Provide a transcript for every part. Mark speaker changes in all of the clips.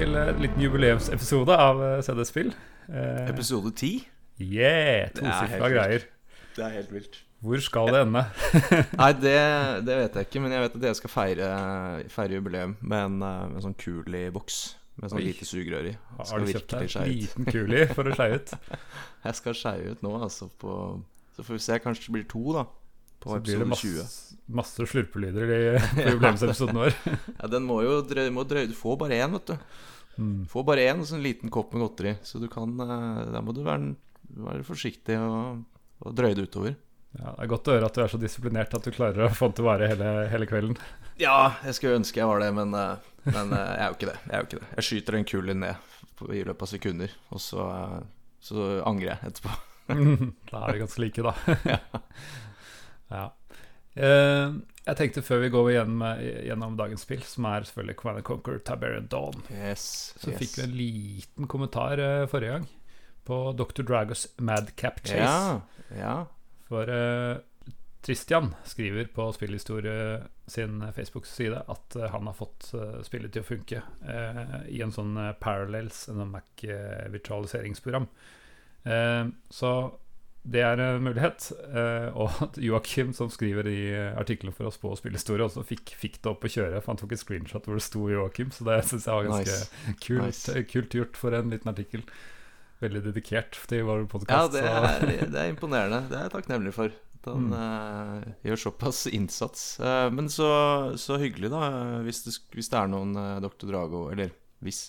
Speaker 1: Til en liten jubileumsepisode av eh, CD-spill. Eh,
Speaker 2: Episode 10?
Speaker 1: yeah, tosifra greier.
Speaker 2: Det er helt vilt.
Speaker 1: Hvor skal det ende?
Speaker 2: Nei, det, det vet jeg ikke, men jeg vet at jeg skal feire, feire jubileum med en, eh, med en sånn kul i boks. Med sånn
Speaker 1: Oi.
Speaker 2: lite sugerør i.
Speaker 1: Har du kjøpt deg en
Speaker 2: liten
Speaker 1: liten i for å skeie ut?
Speaker 2: Jeg skal skeie ut nå, altså. På, så får vi se. Kanskje det blir to, da. På
Speaker 1: Så blir det masse, masse slurpelyder i jubileumsepisoden vår.
Speaker 2: Ja, den må jo drøye, må drøye Du får bare én, vet du.
Speaker 1: Mm.
Speaker 2: Får bare én sånn liten kopp med godteri. Så du kan der Da må du være, være forsiktig og, og drøye det utover.
Speaker 1: Ja, det er godt å høre at du er så disiplinert at du klarer å få den til å vare hele, hele kvelden.
Speaker 2: Ja, jeg skulle ønske jeg var det, men, eh, men eh, jeg er det. Jeg er jo ikke det Jeg skyter en kule ned i løpet av sekunder, og så, eh, så angrer jeg etterpå.
Speaker 1: da er vi ganske like, da. ja. Eh, jeg tenkte før vi går igjen med, gjennom dagens spill, som er selvfølgelig Command Conquer Tiberian Dawn,
Speaker 2: Yes,
Speaker 1: så
Speaker 2: yes.
Speaker 1: fikk vi en liten kommentar eh, forrige gang på Dr. Dragos Madcap Chase.
Speaker 2: Ja, ja.
Speaker 1: For uh, Tristian skriver på Spillhistorie sin Facebook-side at uh, han har fått uh, spillet til å funke i en sånn Parallels, en sånn Mac-virtualiseringsprogram. Så det er en mulighet. Eh, og at Joakim, som skriver i eh, artikkelen for oss på Spillhistorie, også fikk, fikk det opp å kjøre. For han tok et screenshot hvor det sto Joakim, så det syns jeg var ganske
Speaker 2: Nice.
Speaker 1: kult,
Speaker 2: Nice.
Speaker 1: kult gjort for en liten artikkel. Veldig dedikert til vår
Speaker 2: ja det, er, det er imponerende. Det er jeg takknemlig for. At han
Speaker 1: Mm.
Speaker 2: uh, gjør såpass innsats. Uh, men så, så hyggelig, da. Hvis det, hvis det er noen uh, Dr. Drago Eller hvis.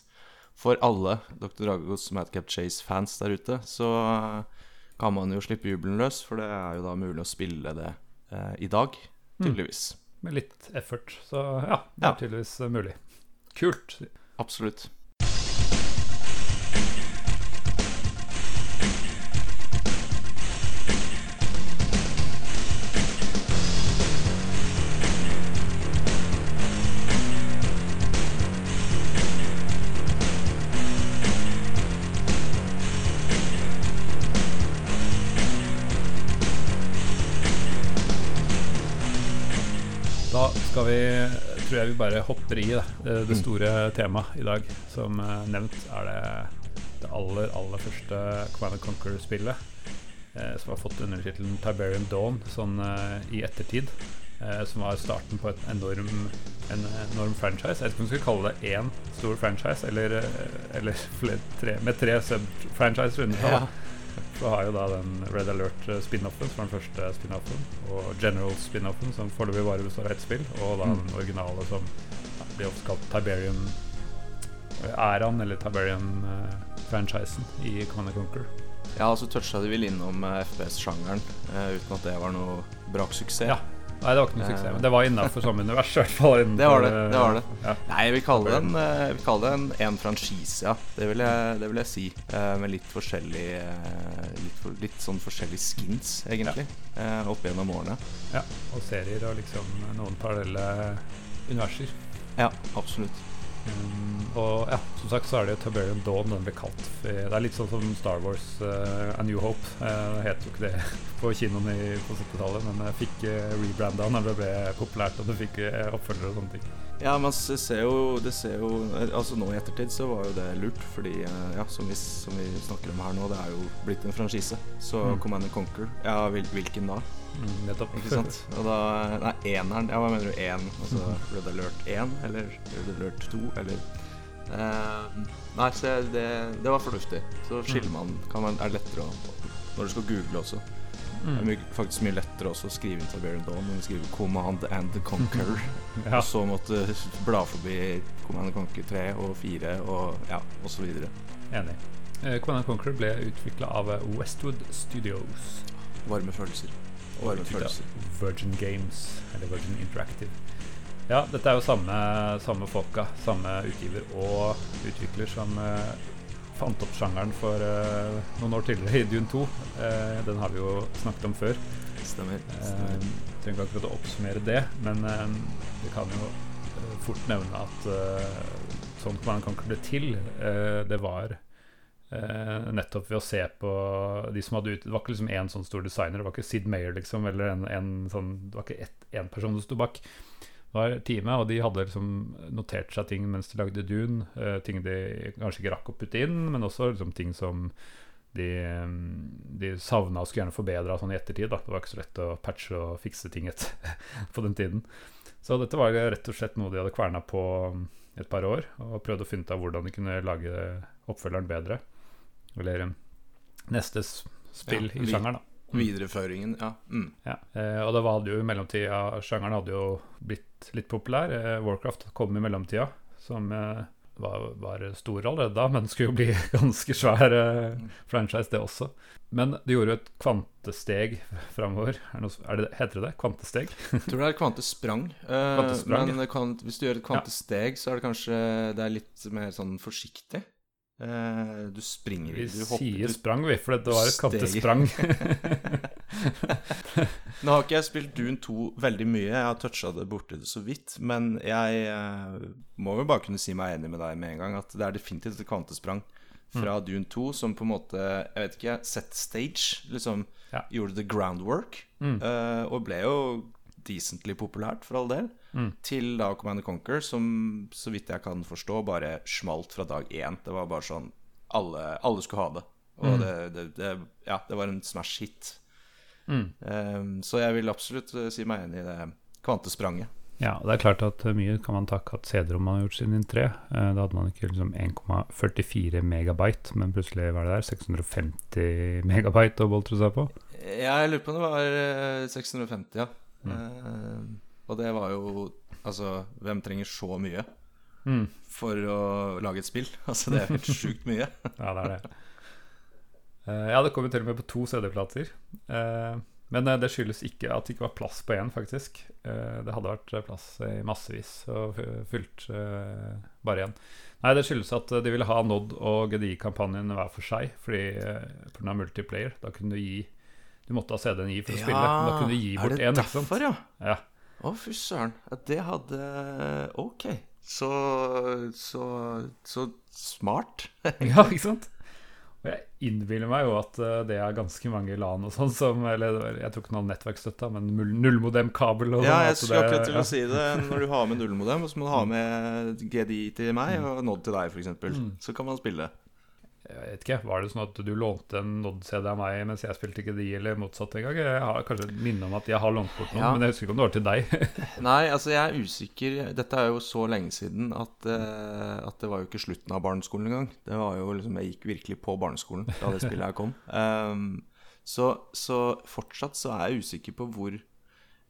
Speaker 2: For alle Dr. Dragos Madcap Chase-fans der ute, så eh, kan man jo slippe jubelen løs. For det er jo da mulig å spille det eh, i dag, tydeligvis.
Speaker 1: med litt effort. Så ja, det er
Speaker 2: Ja.
Speaker 1: tydeligvis eh, mulig. Kult.
Speaker 2: Absolutt.
Speaker 1: Vi, tror jeg vi bare hopper i det, det, det store temaet i dag. Som eh, nevnt er det det aller, aller første Command Conquer-spillet. Eh, som har fått undertittelen Tiberium Dawn sånn eh, i ettertid. Eh, som var starten på et enorm, en enorm franchise. Jeg vet ikke om du skal kalle det én stor franchise, eller, eh, eller flere, tre, med tre sub-franchises under.
Speaker 2: Ja.
Speaker 1: Så har jo da den Red Alert-spin-offen, som var den første spin-offen, og General spin-offen, som foreløpig bare består av ett spill, og da den originale som blir ofte kalt Tiberian-æraen, eller Tiberian-franchisen i Command Conquer.
Speaker 2: Ja, så toucha de vel innom eh, FPS-sjangeren, eh, uten at det var noe braksuksess.
Speaker 1: Ja. Nei, det var ikke noe suksess, men det var innafor samme univers. i hvert fall innenfor,
Speaker 2: Det var det, det var det.
Speaker 1: Ja.
Speaker 2: Nei, jeg vil kalle det en, eh, vil kalle det en, en franchise, ja. Det vil jeg, det vil jeg si. Eh, med litt forskjellig eh, litt, for, litt sånn forskjellige skins, egentlig, Ja. opp gjennom årene.
Speaker 1: ja. Og serier og liksom noen parallelle universer.
Speaker 2: Ja, absolutt.
Speaker 1: Um, og ja, som sagt så er det jo Tiberian Dawn den ble kalt. Det er litt sånn som Star Wars uh, A New Hope. Uh, det het jo ikke det på kinoen i, på 70-tallet, men jeg fikk uh, rebranda når det ble populært og du fikk uh, oppfølgere og sånne ting.
Speaker 2: Ja, men se- ser jo, det ser jo Altså Nå i ettertid så var jo det lurt, fordi eh, ja, som vi, som vi snakker om her nå, det er jo blitt en franchise. Så
Speaker 1: Mm.
Speaker 2: Command and Conquer, ja, hvil, hvilken da?
Speaker 1: Mm, nettopp.
Speaker 2: Ikke sant? Og da Nei, eneren. Ja, hva mener du? Én? Altså Red Alert 1 eller Red Alert 2 eller eh, Nei, så det, det var fornuftig. Så skiller man kan man, er lettere å Når du skal google også. Det er
Speaker 1: Mm.
Speaker 2: my, faktisk mye lettere også å skrive inn Tiberian Dawn enn å skrive Command and Conquer.
Speaker 1: Ja.
Speaker 2: Og så måtte bla forbi Command and Conquer 3 og 4 og ja, videre.
Speaker 1: Enig. Uh, Command Conquer ble utvikla av uh, Westwood Studios.
Speaker 2: Varme følelser. Varme følelser.
Speaker 1: Virgin Games, eller Virgin Interactive. Ja, dette er jo samme, samme folka, samme utgiver og utvikler som uh, fant opp sjangeren for uh, noen år tidligere i Dune 2. Uh, den har vi jo snakket om før.
Speaker 2: Stemmer.
Speaker 1: Eh,
Speaker 2: stemmer.
Speaker 1: trenger ikke akkurat å oppsummere det, men eh, vi kan jo eh, fort nevne at eh, sånn man kan Conquer ble til, eh, det var eh, nettopp ved å se på de som hadde ut Det var ikke liksom én sånn stor designer, det var ikke Sid Mayer, liksom, eller en, en sånn Det var ikke én person som sto bak. Det var teamet, og de hadde liksom notert seg ting mens de lagde Dune. eh, ting de kanskje ikke rakk å putte inn, men også liksom ting som de, mm, de savna og skulle gjerne forbedra sånn i ettertid. Da. Det var ikke så lett å patche og fikse ting et, på den tiden. Så dette var rett og slett noe de hadde kverna på mm, et par år, og prøvde å finne ut av hvordan de kunne lage oppfølgeren bedre. Eller mm, neste spill
Speaker 2: Ja,
Speaker 1: i sjangeren, da.
Speaker 2: Videreføringen, ja. Mm.
Speaker 1: Ja, eh, og det var jo i mellomtida Sjangeren hadde jo blitt litt populær. Eh, Warcraft kom i mellomtida, som eh, var, var stor allerede da, men skulle jo bli ganske svær eh, franchise, det også. Men det gjorde jo et kvantesteg framover. Er det er det, heter det det? Kvantesteg?
Speaker 2: Jeg tror det er kvantesprang. eh,
Speaker 1: Kvantesprang,
Speaker 2: men ja. kan, hvis du gjør et kvantesteg, så er det kanskje Det er litt mer sånn forsiktig. Eh, du springer
Speaker 1: Vi
Speaker 2: du hopper
Speaker 1: sier
Speaker 2: du,
Speaker 1: sprang, vi, for det var et
Speaker 2: Steg.
Speaker 1: kvantesprang.
Speaker 2: Nå har ikke jeg spilt Dune 2 veldig mye, jeg har toucha det borti det så vidt. Men jeg eh, må jo bare kunne si meg enig med deg med en gang at det er definitivt et kvantesprang fra
Speaker 1: Mm.
Speaker 2: Dune 2 som på en måte, jeg vet ikke, set stage. Liksom
Speaker 1: Ja.
Speaker 2: gjorde the groundwork.
Speaker 1: Mm.
Speaker 2: eh, og ble jo decently populært, for all del.
Speaker 1: Mm.
Speaker 2: Til da Command Conquer, som så vidt jeg kan forstå, bare smalt fra dag én. Det var bare sånn Alle, alle skulle ha det. Og
Speaker 1: Mm.
Speaker 2: det, det, det Ja, det var en smash hit.
Speaker 1: Mm.
Speaker 2: Um, så jeg vil absolutt eh, si meg enig i det kvantespranget.
Speaker 1: Ja, det er klart at eh, mye kan man takke at CD-rom har gjort siden 3. Eh, Da hadde man ikke liksom 1,44 megabyte, men plutselig var det der 650 megabyte å boltre seg på.
Speaker 2: Jeg lurer på om det var eh, 650, ja.
Speaker 1: Mm.
Speaker 2: Og det var jo Altså, hvem trenger så mye
Speaker 1: Mm.
Speaker 2: for å lage et spill? Altså, det er helt sjukt mye.
Speaker 1: Ja, det er det. Uh, ja, det kom jo til og med på to CD-plater. Uh, men eh, det skyldes ikke at det ikke var plass på én, faktisk. Det hadde vært plass i massevis og fu- fullt bare én. Nei, det skyldes at de ville ha Nod og GDI-kampanjen hver for seg, fordi for den er multiplayer. Da kunne du gi Du måtte ha CD-en i for å spille. Da kunne du gi
Speaker 2: er
Speaker 1: bort én, det sant?
Speaker 2: derfor, ja?
Speaker 1: Ja.
Speaker 2: Å, fy søren. Det hadde Ok. Så Så Så smart.
Speaker 1: ja, ikke sant? Og jeg innbiller meg jo at eh, det er ganske mange LAN og sånn som Eller jeg tror ikke noe nettverksstøtte, men null- nullmodem-kabel og
Speaker 2: Ja,
Speaker 1: sånn.
Speaker 2: jeg
Speaker 1: at
Speaker 2: skulle akkurat til
Speaker 1: ja.
Speaker 2: å si det. Når du har med nullmodem, så må du ha med GDI til meg og Nod til deg, f.eks.
Speaker 1: Mm.
Speaker 2: Så kan man spille.
Speaker 1: Jeg vet ikke, Var det sånn at du lånte en Nod-CD av meg mens jeg spilte ikke de, eller motsatt en gang? Jeg har kanskje et minne om at jeg har lånt bort noen,
Speaker 2: Ja.
Speaker 1: men jeg husker ikke om det var til deg.
Speaker 2: Nei, altså jeg er usikker. Dette er jo så lenge siden at, eh, at det var jo ikke slutten av barneskolen engang. Det var jo liksom, Jeg gikk virkelig på barneskolen da det spillet her kom. Um, så, så fortsatt så er jeg usikker på hvor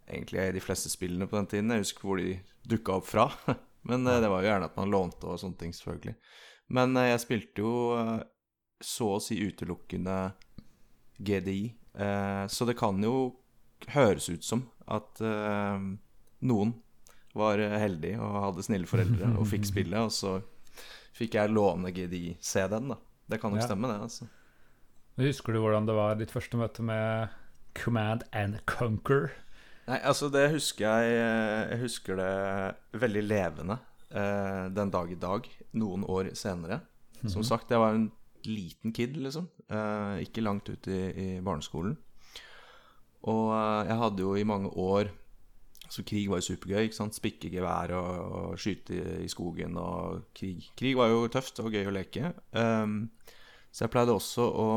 Speaker 2: egentlig de fleste spillene på den tiden Jeg husker hvor de dukka opp fra. Men eh, det var jo gjerne at man lånte og sånne ting, selvfølgelig. Men eh, jeg spilte jo eh, så å si utelukkende GDI. Eh, så det kan jo høres ut som at noen var heldig og hadde snille foreldre og fikk spille, og så fikk jeg låne GDI-CD-en, da. Det kan nok
Speaker 1: Ja.
Speaker 2: stemme, det. altså.
Speaker 1: Husker du hvordan det var ditt første møte med Command and Conquer?
Speaker 2: Nei, altså, det husker jeg Jeg husker det veldig levende eh, den dag i dag, noen år senere. Som sagt, jeg var en liten kid, liksom. Eh, ikke langt ut i, i barneskolen. Og eh, jeg hadde jo i mange år Så krig var jo supergøy. ikke sant? Spikke gevær og, og skyte i, i skogen og krig. Krig var jo tøft og gøy å leke. Ehm, så jeg pleide også å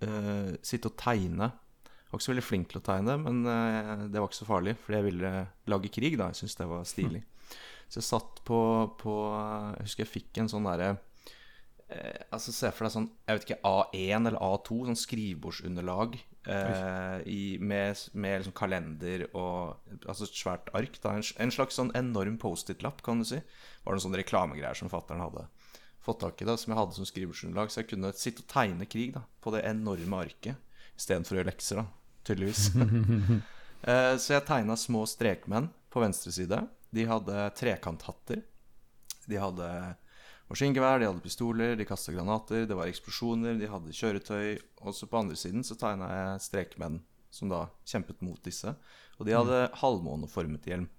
Speaker 2: eh, sitte og tegne. Jeg var ikke så veldig flink til å tegne, men eh, det var ikke så farlig, fordi jeg ville lage krig. da, Jeg syntes det var stilig. Så jeg satt på, på Jeg husker jeg fikk en sånn derre eh, Altså Se for deg sånn jeg vet ikke, A1 eller A2, sånn skrivebordsunderlag eh, i, med, med liksom kalender og Altså et svært ark. da, En, en slags sånn enorm Post-It-lapp, kan du si. Var noen sånne reklamegreier som fattern hadde fått tak i, da, som jeg hadde som skrivebordsunderlag. Så jeg kunne sitte og tegne krig da, på det enorme arket istedenfor å gjøre lekser, da, tydeligvis. Eh, så jeg tegna små strekmenn på venstre side. De hadde trekanthatter. De hadde maskingevær, de hadde pistoler, de kasta granater, det var eksplosjoner, de hadde kjøretøy. Og så på andre siden så tegna jeg strekmenn som da kjempet mot disse. Og de hadde halvmåneformet hjelm.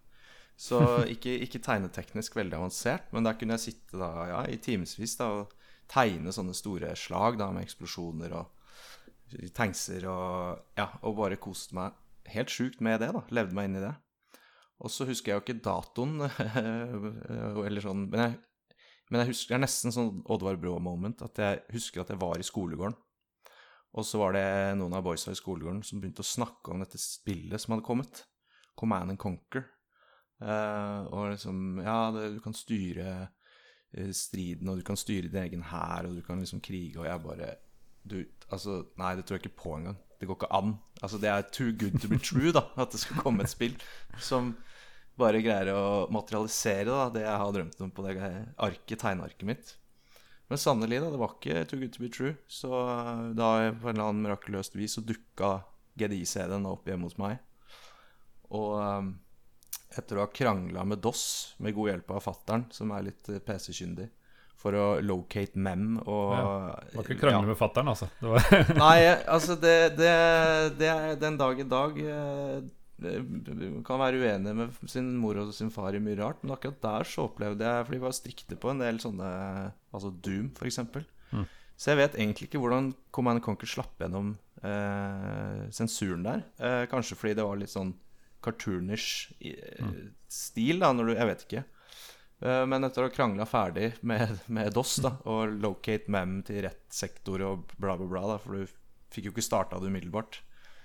Speaker 2: Så ikke, ikke tegneteknisk veldig avansert, men der kunne jeg sitte da, ja, i timevis og tegne sånne store slag da, med eksplosjoner og tankser og Ja, og bare koste meg helt sjukt med det, da. Levde meg inn i det. Og så husker jeg jo ikke datoen, eller sånn Men jeg, men jeg husker det er nesten sånn Oddvar Brå-moment. At jeg husker at jeg var i skolegården. Og så var det noen av boysa i skolegården som begynte å snakke om dette spillet som hadde kommet. Command and Conquer. Uh, og liksom Ja, det, du kan styre eh, striden, og du kan styre din egen hær, og du kan liksom krige, og jeg bare Du, altså Nei, det tror jeg ikke på engang. Det går ikke an. Altså, det er too good to be true, da, at det skal komme et spill som bare greier å materialisere da, det jeg har drømt om på det arket, tegnearket mitt. Men sannelig, da, det var ikke too good to be true. Så da på en eller annen mirakuløst vis så dukka GDI-CD-en opp hjemme hos meg. Og um, etter å ha krangla med DOS, med god hjelp av fattern, som er litt eh, PC-kyndig, for å locate mem og
Speaker 1: Ja. Det var ikke krangle
Speaker 2: ja.
Speaker 1: med fattern, altså. Det var
Speaker 2: Nei, altså det, det, det er den dag i dag eh, kan være uenig med sin mor og sin far i mye rart, men akkurat der så opplevde jeg For de var strikte på en del sånne Altså Doom, eksempel.
Speaker 1: Mm.
Speaker 2: Så jeg vet egentlig ikke hvordan Command Conquer slapp gjennom eh, sensuren der. Eh, kanskje fordi det var litt sånn cartoonish i- stil, da, når du Jeg vet ikke. Eh, Men etter å ha krangla ferdig med, med DOS da, og locate mem til rett sektor og bla, bla, bla, da, for du fikk jo ikke starta det umiddelbart,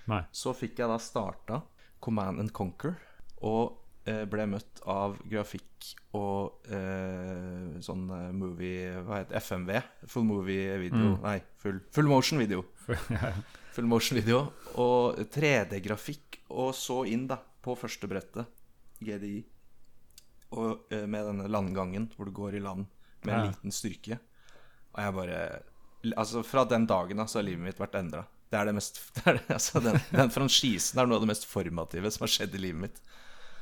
Speaker 1: Nei.
Speaker 2: så fikk jeg da starta Command and Conquer og eh, ble møtt av grafikk og eh, sånn eh, movie Hva heter det? FMV? Full movie video.
Speaker 1: Mm.
Speaker 2: Nei, full, full motion video. Full motion video. Og 3D-grafikk, og så inn da på første brettet, GDI, og eh, med denne landgangen hvor du går i land med en
Speaker 1: Ja.
Speaker 2: liten styrke. Og jeg bare Altså, fra den dagen da, så har livet mitt vært endra. Det er det mest det er, altså, den, den franchisen er noe av det mest formative som har skjedd i livet mitt.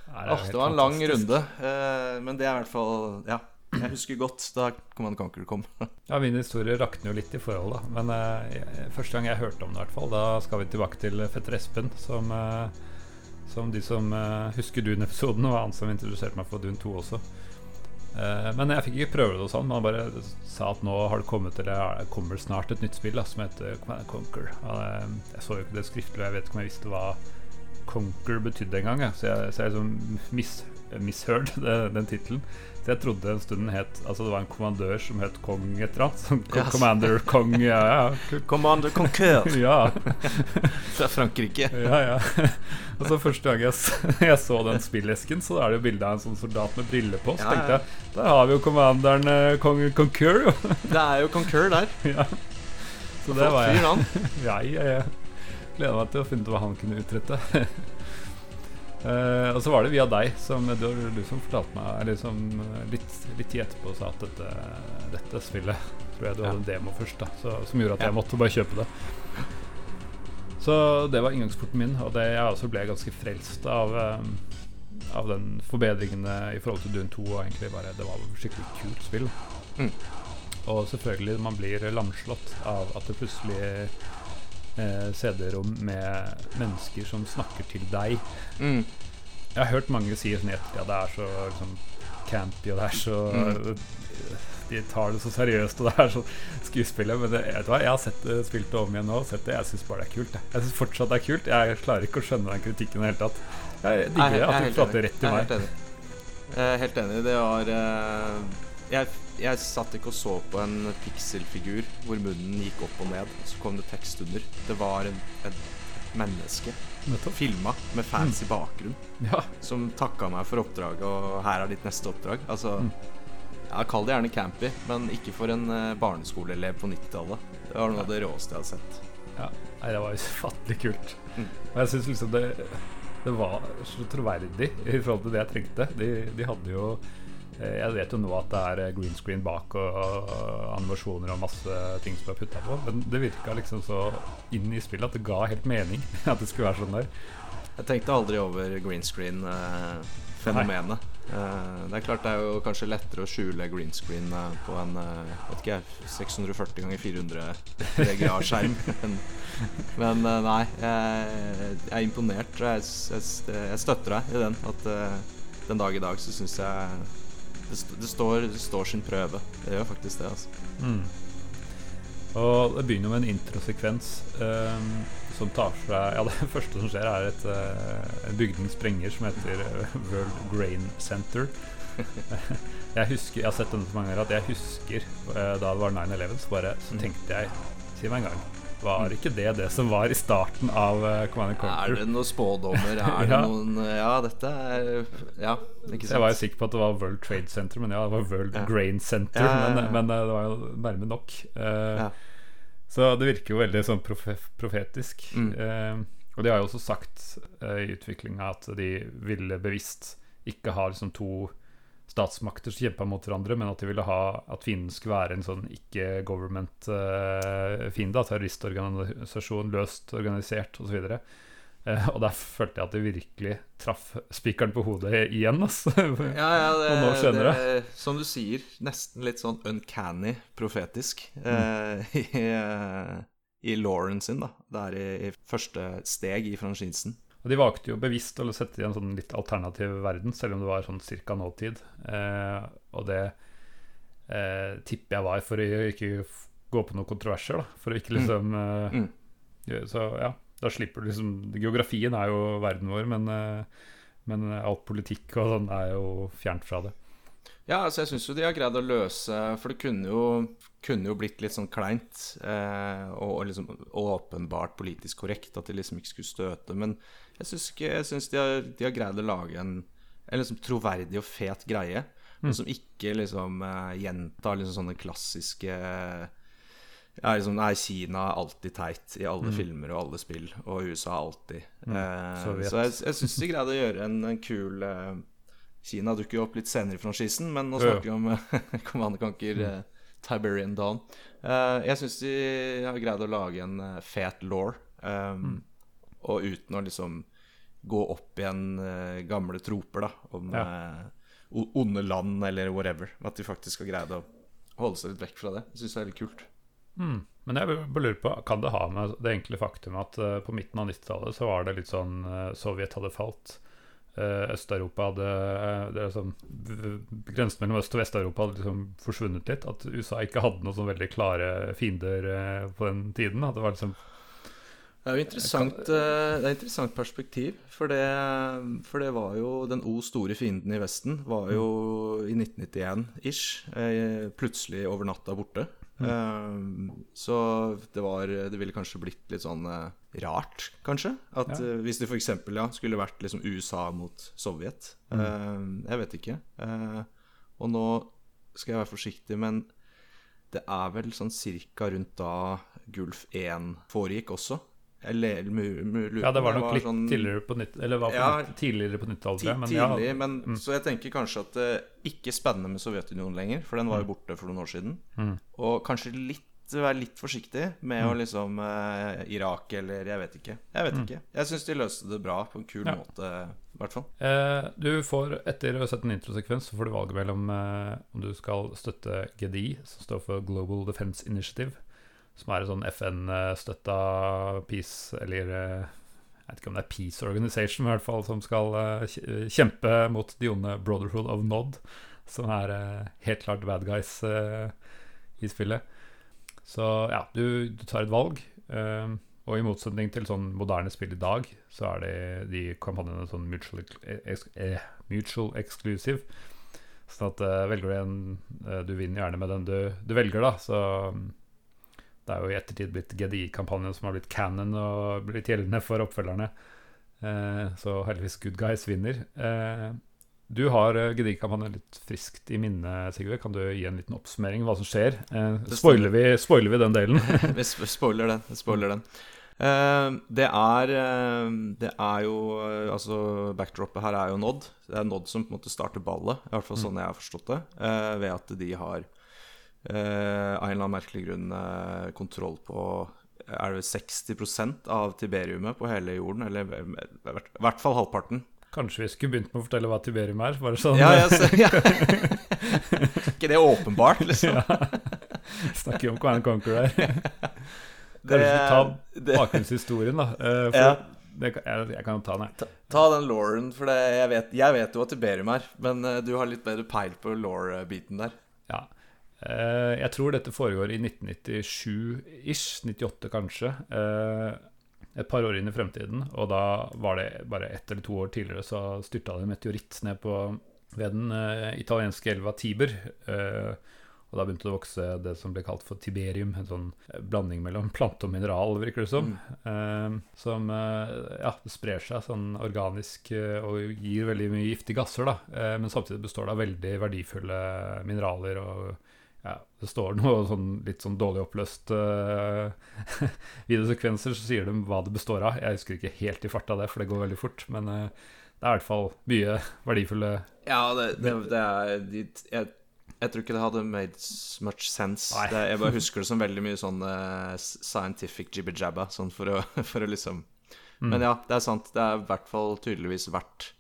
Speaker 1: Ja, det,
Speaker 2: Åh, det var en lang
Speaker 1: fantastisk.
Speaker 2: runde, eh, men det er i hvert fall Ja. Jeg husker godt da Command Conquer kom.
Speaker 1: Ja, Min historie rakner jo litt i forhold, da. Men eh, første gang jeg hørte om det, i hvert fall, da skal vi tilbake til fetter Espen, som, eh, som de som eh, husker Dune-episoden, og han som introduserte meg for Dune 2 også. Eh, men jeg fikk ikke prøve det og sånn. Man bare sa at nå har det kommet Eller kommer snart et nytt spill da, som heter Command Conquer. Eh, jeg så jo ikke det skriftlig, og jeg vet ikke om jeg visste hva Conquer betydde engang. Så jeg, så jeg liksom mis, misheard det, den tittelen. Så jeg trodde en stund het Altså det var en kommandør som het Kong et eller annet. Som. Commander Kong, ja, ja.
Speaker 2: Commander Conquer
Speaker 1: Ja,
Speaker 2: fra Frankrike.
Speaker 1: ja, ja. Og så første gang jeg, jeg så den spillesken, så er det jo bilde av en sånn soldat med briller på. Så
Speaker 2: Ja,
Speaker 1: tenkte jeg der har vi jo commanderen eh, Kong Concur, jo.
Speaker 2: Det er jo Conquer der.
Speaker 1: ja. Så det var jeg. Ja, jeg, jeg gleder meg til å finne ut hva han kunne utrette. Eh, og så var det via deg, som du, du som fortalte meg Eller som eh, litt, litt tid etterpå sa at dette, dette spillet tror jeg du
Speaker 2: Ja.
Speaker 1: hadde en demo først, da så, som gjorde at
Speaker 2: Ja.
Speaker 1: jeg måtte bare kjøpe det. Så det var inngangsporten min, og det, jeg også ble ganske frelst av um, Av den forbedringene i forhold til Dune 2. Og egentlig bare Det var et skikkelig kult spill.
Speaker 2: Mm.
Speaker 1: Og selvfølgelig, man blir lamslått av at det plutselig eh, CD-rom med mennesker som snakker til deg.
Speaker 2: Mm.
Speaker 1: Jeg har hørt mange si sånn etter at det er så liksom, campy, og det er så
Speaker 2: Mm.
Speaker 1: De tar det så seriøst, og det er så skuespillet. Men det, vet du hva, jeg har sett det spilt om igjen nå, sett det. Jeg syns bare det er kult. Jeg, jeg syns fortsatt det er kult. Jeg klarer ikke å skjønne den kritikken i det hele tatt. Jeg digger det, at du prater rett til meg.
Speaker 2: helt enig. Helt enig. Det var eh, jeg, jeg satt ikke og så på en pikselfigur hvor munnen gikk opp og ned, så kom det tekst under. Det var en, et menneske filma med fancy bakgrunn
Speaker 1: Ja.
Speaker 2: som takka meg for oppdraget, og her er ditt neste oppdrag. Altså
Speaker 1: Mm.
Speaker 2: ja, Kall det gjerne campy, men ikke for en eh, barneskoleelev på 90-tallet. Det var noe av det råeste jeg hadde sett.
Speaker 1: ja. Nei, det var ufattelig kult.
Speaker 2: Mm.
Speaker 1: Og jeg syns liksom det, det var så troverdig i forhold til det jeg trengte. De, de hadde jo Jeg vet jo nå at det er eh, green screen bak og, og animasjoner og masse ting som er putta på, men det virka liksom så inn i spillet at det ga helt mening at det skulle være sånn der.
Speaker 2: Jeg tenkte aldri over green screen-fenomenet. det er klart det er jo kanskje lettere å skjule green screen eh, på en eh, vet ikke 640 ganger 400 VGA-skjerm. men men eh, nei, jeg, er imponert. Jeg, jeg, jeg støtter deg i den. At eh, den dag i dag så syns jeg det, det, står, det står sin prøve. Det gjør faktisk det. altså
Speaker 1: Mm. Og det begynner med en introsekvens um, som tar for seg Ja, det første som skjer, er et, uh, en bygning sprenger som heter uh, World Grain Center. jeg husker, jeg har sett denne så mange ganger at jeg husker uh, da det var 9-11, så bare så tenkte jeg Si meg en gang. Var ikke det det som var i starten av uh, Command Conquer?
Speaker 2: Er det noen spådommer? Er det
Speaker 1: Ja.
Speaker 2: noen Ja, dette er Ja, ikke sant?
Speaker 1: Jeg var jo sikker på at det var World Trade Center, men ja, det var World
Speaker 2: Ja.
Speaker 1: Grain Center.
Speaker 2: Ja.
Speaker 1: Men, men uh, det var jo nærme nok. Uh. Så det virker jo veldig sånn profe profetisk.
Speaker 2: Mm.
Speaker 1: Uh, og de har jo også sagt uh, i utviklinga at de ville bevisst ikke ha liksom to statsmakter som kjempa mot hverandre, men at de ville ha at fienden skulle være en sånn ikke-government-fiende. terroristorganisasjon, løst organisert osv. Og, uh, og der følte jeg at de virkelig traff spikeren på hodet igjen. Altså.
Speaker 2: Ja, ja, det,
Speaker 1: Og nå skjønner
Speaker 2: det, Som du sier, nesten litt sånn uncanny profetisk eh, i, uh, i Lauren sin, da. Det er i, i første steg i franchisen.
Speaker 1: Og de valgte jo bevisst å sette i en sånn litt alternativ verden, selv om det var sånn cirka nåtid. Eh, og det eh, tipper jeg var for å ikke gå på noen kontroverser, da. For å ikke liksom eh,
Speaker 2: Mm.
Speaker 1: Så ja, da slipper du liksom Geografien er jo verden vår, men, eh, men alt politikk og sånn er jo fjernt fra det.
Speaker 2: Ja, altså jeg syns jo de har greid å løse For det kunne jo, kunne jo blitt litt sånn kleint eh, og, og liksom åpenbart politisk korrekt at de liksom ikke skulle støte. Men jeg syns, jeg syns de, har, de har greid å lage en, en liksom troverdig og fet greie. Men som ikke liksom eh, gjentar liksom sånne klassiske ja, liksom, Nei, Kina er alltid teit i alle filmer og alle spill, og USA alltid. Eh,
Speaker 1: Sovjet.
Speaker 2: så jeg, jeg syns de greide å gjøre en, en kul eh, Kina dukker jo opp litt senere i franchisen, men nå snakker vi om Commander Conquer eh, Tiberian Dawn. Eh, jeg syns de har greid å lage en eh, fet law, um, og uten å liksom gå opp igjen uh, gamle troper da om
Speaker 1: Ja.
Speaker 2: uh, onde land eller whatever. At de faktisk har greid å holde seg litt vekk fra det. Det syns jeg er litt kult.
Speaker 1: Mm. Men jeg bare lurer på, kan det ha med det enkle faktum at uh, på midten av 90-tallet så var det litt sånn Sovjet hadde falt. Øst-Europa hadde det er sånn, Grensen mellom Øst- og Vest-Europa hadde liksom forsvunnet litt. At USA ikke hadde noen sånn veldig klare fiender på den tiden. At det var liksom
Speaker 2: Det er jo interessant, kan... det er et interessant perspektiv, for det, for det var jo Den O store fienden i Vesten var jo i 1991-ish eh, plutselig over natta borte. Mm. Så det var Det ville kanskje blitt litt sånn eh, rart, kanskje. At
Speaker 1: Ja.
Speaker 2: eh, Hvis det f.eks. Ja, skulle vært liksom USA mot Sovjet. Mm. Jeg vet ikke. Eh, Og nå skal jeg være forsiktig, men det er vel sånn cirka rundt da Gulf 1 foregikk også. Eller mu- mu-
Speaker 1: Ja, det var nok litt
Speaker 2: sånn
Speaker 1: tidligere på nytt, Eller var på
Speaker 2: Ja,
Speaker 1: nytt, tidligere på 90-tallet,
Speaker 2: ti-
Speaker 1: tror. Men
Speaker 2: tidlig. Men,
Speaker 1: mm.
Speaker 2: Så jeg tenker kanskje at det ikke spennende med Sovjetunionen lenger, for den var jo borte for noen år siden.
Speaker 1: Mm.
Speaker 2: Og kanskje litt være litt forsiktig med å liksom eh, Irak eller Jeg vet ikke. Jeg vet ikke. Jeg syns de løste det bra på en kul
Speaker 1: Ja.
Speaker 2: måte, i hvert fall.
Speaker 1: Eh, du får, etter å ha sett en introsekvens, så får du valget mellom eh, om du skal støtte GDI, som står for Global Defense Initiative, som er en sånn FN-støtta peace, eller eh, jeg vet ikke om det er Peace Organization, men i hvert fall som skal eh, kjempe mot de onde Brotherhood of Nod, som er eh, helt klart bad guys eh, i spillet. Så ja, du, du tar et valg. eh, og i motsetning til sånn moderne spill i dag, så er det de kampanjene sånn mutual, eh, mutual exclusive. Sånn at eh, velger du en eh, Du vinner gjerne med den du, du velger, da. Så det er jo i ettertid blitt GDI-kampanjen som har blitt canon og blitt gjeldende for oppfølgerne. Eh, så heldigvis good guys vinner. Eh, du har eh, GDI-kampanjen litt friskt i minne, Sigurd. Kan du gi en liten oppsummering hva som skjer? Eh, spoiler, vi, spoiler vi den delen?
Speaker 2: Vi spoiler den. Spoiler den. Eh, det er eh, Det er jo Altså, backdropet her er jo Nod. Det er Nod som på en måte starter ballet, i hvert fall sånn jeg har forstått det. ved at de har av en eller annen merkelig grunn eh, kontroll på Er det 60% av tiberiumet på hele jorden? Eller i hvert- fall halvparten.
Speaker 1: Kanskje vi skulle begynt med å fortelle hva Tiberium er? Bare sånn
Speaker 2: Ja, ser, ja. ikke det åpenbart, liksom?
Speaker 1: Snakker om Quan Conquer der.
Speaker 2: Det-
Speaker 1: Kanskje vi tar bakgrunnshistorien, da. eh, For
Speaker 2: Ja.
Speaker 1: det, jeg, jeg kan ta den, jeg.
Speaker 2: Ta den Lauren, for det, jeg, vet, jeg vet jo hva Tiberium er, men eh, du har litt bedre peil på law-biten der.
Speaker 1: Ja. Eh, jeg tror dette foregår i 1997-ish, 98 kanskje. Eh, et par år inn i fremtiden, og da var det bare ett eller to år tidligere så styrta det en meteoritt ned på ved den eh, italienske elva Tiber. Eh, og da begynte det å vokse det som ble kalt for tiberium, en sånn blanding mellom plante og mineral, virker det som.
Speaker 2: Mm.
Speaker 1: som ja, sprer seg sånn organisk og gir veldig mye giftige gasser, da. men samtidig består det av veldig verdifulle mineraler og ja, det står noe sånn, litt sånn dårlig oppløst uh, videosekvenser, så sier de hva det består av. Jeg husker ikke helt i farta det, for det går veldig fort. Men uh, det er i hvert fall mye verdifulle
Speaker 2: Ja, det, det, det er jeg, jeg, tror ikke det hadde made much sense. Det, jeg bare husker det som veldig mye sånn uh, scientific jibber-jabba, sånn for å, for å liksom mm. Men ja, det er sant. Det er i hvert fall tydeligvis verdt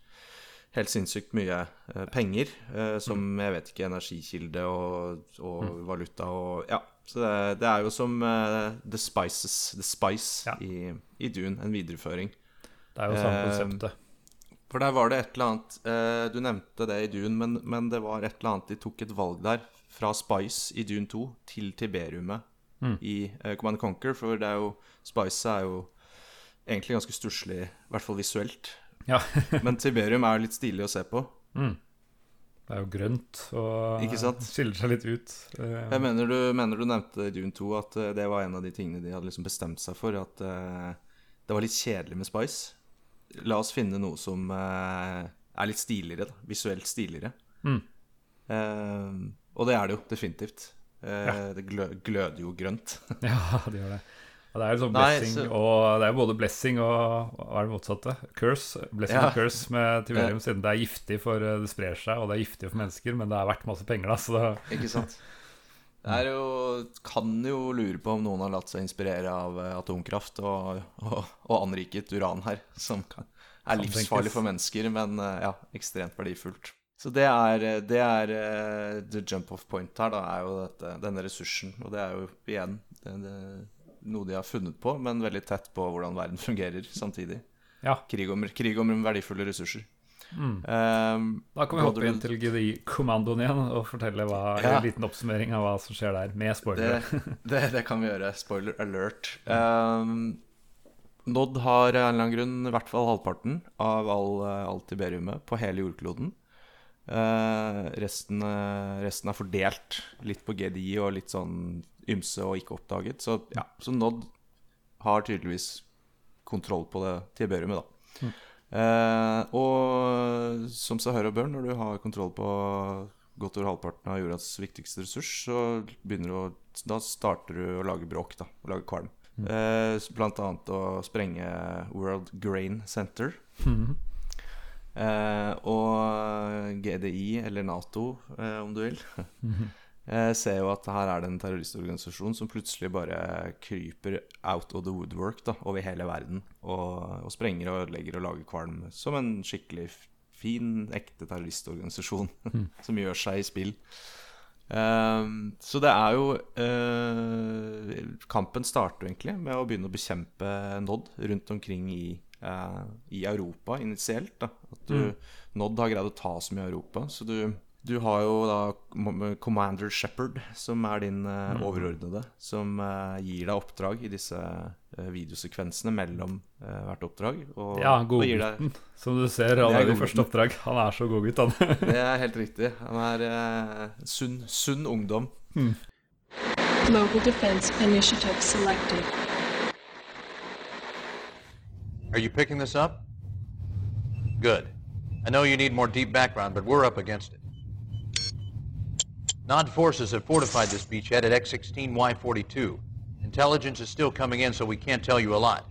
Speaker 2: helt sinnssykt mye eh, penger, eh, som mm. jeg vet ikke, energikilde og, og mm. valuta og Ja. Så det, det er jo som uh, The Spices, The Spice ja. i, i, Dune, en videreføring.
Speaker 1: Det er jo samme konseptet.
Speaker 2: For der var det et eller annet eh, Du nevnte det i Dune, men, men, det var et eller annet De tok et valg der, fra Spice i Dune 2 til Tiberiumet mm. i eh, Command Conquer. For det er jo Spice er jo egentlig ganske stusslig, i hvert fall visuelt.
Speaker 1: Ja.
Speaker 2: Men Tiberium er litt stilig å se på.
Speaker 1: Mm. Det er jo grønt og skiller seg litt ut.
Speaker 2: Eh, Jeg mener du, mener du nevnte Dune 2 at eh, det var en av de tingene de hadde liksom bestemt seg for. At uh, det var litt kjedelig med Spice. La oss finne noe som er litt stiligere. Da. Visuelt stiligere.
Speaker 1: Mm.
Speaker 2: Og det er det jo definitivt. Ja. Det gløder jo grønt.
Speaker 1: ja, det gjør det. Ja, det er liksom blessing Nei, så... og Det er både blessing og hva er det motsatte? Curse. Blessing ja. og curse med Tiverium, siden det er giftig for eh, det sprer seg, og det er giftig for mennesker, men det er verdt masse penger, da. Så det...
Speaker 2: Ikke sant. Det er jo Kan jo lure på om noen har latt seg inspirere av eh, atomkraft og, og, og anriket uran her, som er livsfarlig for mennesker, men eh, ja, ekstremt verdifullt. Så det er, det er the jump off point her, da, er jo dette, denne ressursen. Og det er jo igjen det, det noe de har funnet på, men veldig tett på hvordan verden fungerer samtidig.
Speaker 1: Ja.
Speaker 2: Krig, om, krig om verdifulle ressurser.
Speaker 1: Mm. Um, da kan vi hoppe inn til GDI-kommandoen igjen og fortelle hva, ja. en liten oppsummering av hva som skjer der, med spoiler.
Speaker 2: Det, det, det kan vi gjøre. Spoiler alert. Um, Nod har av en eller annen grunn i hvert fall halvparten av all, all tiberiumet på hele jordkloden. Uh, resten, uh, resten, er fordelt litt på GDI og litt sånn ymse og ikke oppdaget. Så, ja, så Nod har tydeligvis kontroll på det tiberiumet, da. Mm. Eh, og som Sahara Børn, når du har kontroll på godt over halvparten av jordas viktigste ressurs, så begynner du å, da starter du å lage bråk, da. Å lage kvalm. Mm. Eh, blant annet å sprenge World Grain Center.
Speaker 1: Mm.
Speaker 2: Eh, og GDI, eller Nato, eh, om du vil. Jeg ser jo at her er det en terroristorganisasjon som plutselig bare kryper out of the woodwork da, over hele verden. Og, og sprenger og ødelegger og lager kvalm som en skikkelig fin, ekte terroristorganisasjon
Speaker 1: mm.
Speaker 2: som gjør seg i spill. Um, så det er jo uh, Kampen starter egentlig med å begynne å bekjempe Nod rundt omkring i, uh, i Europa initielt. Da. At du, mm. Nod har greid å ta så mye i Europa. Så du du har jo da Commander Shepherd, som er din uh, overordnede, som uh, gir deg oppdrag i disse uh, videosekvensene mellom hvert oppdrag. Og,
Speaker 1: ja, godgutten, som du ser allerede i første oppdrag. Han er så godgutt, han.
Speaker 2: det er helt riktig. Han er sunn, sunn ungdom.
Speaker 1: Hmm.
Speaker 3: Global Defense Initiative selected.
Speaker 4: Are you picking this up? Good. I know you need more deep background, but we're up against it. Nod forces have fortified this beachhead at X-16Y42. Intelligence is still coming in, so we can't tell you a lot.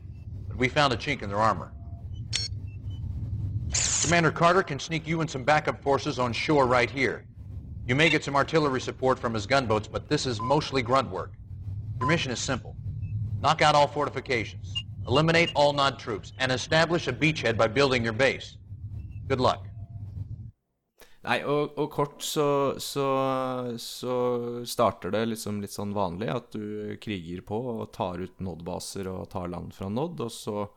Speaker 4: But we found a chink in their armor. Commander Carter can sneak you and some backup forces on shore right here. You may get some artillery support from his gunboats, but this is mostly grunt work. Your mission is simple. Knock out all fortifications, eliminate all Nod troops, and establish a beachhead by building your base. Good luck.
Speaker 2: Nei, og, og kort så, så, så, starter det liksom litt sånn vanlig at du kriger på og tar ut Nod-baser og tar land fra Nod, og så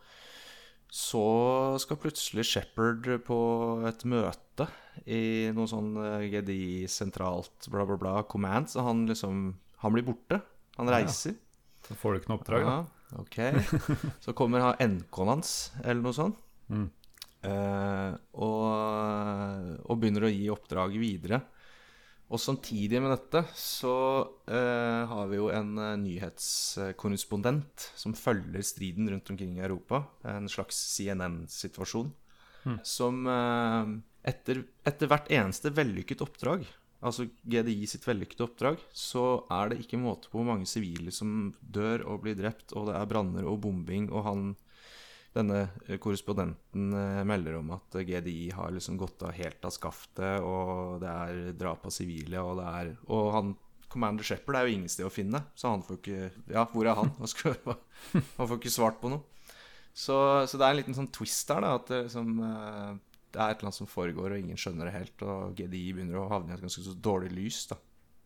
Speaker 2: så skal plutselig Shepherd på et møte i noe sånn eh, GDI sentralt bla, bla, bla, command, så han liksom Han blir borte. Han reiser.
Speaker 1: Så får du ikke noe oppdrag, da.
Speaker 2: Ja, ok. Så kommer han NK-en hans, eller noe sånt.
Speaker 1: Mm.
Speaker 2: Eh, og, og begynner å gi oppdrag videre. Og samtidig med dette så uh, har vi jo en uh, nyhetskorrespondent som følger striden rundt omkring i Europa. En slags CNN-situasjon. Som eh, etter, etter hvert eneste vellykket oppdrag, altså GDI sitt vellykkede oppdrag, så er det ikke måte på hvor mange sivile som dør og blir drept, og det er branner og bombing, og han denne eh, korrespondenten eh, melder om at eh, GDI har liksom gått av helt av skaftet, og det er drap av sivile, og det er Og han Commander Shepherd er jo ingen sted å finne, så han får ikke Ja, hvor er han? Han får ikke svart på noe. Så, så det er en liten sånn twist der, da, at det, liksom, det er et eller annet som foregår, og ingen skjønner det helt, og GDI begynner å havne i et ganske dårlig lys, da.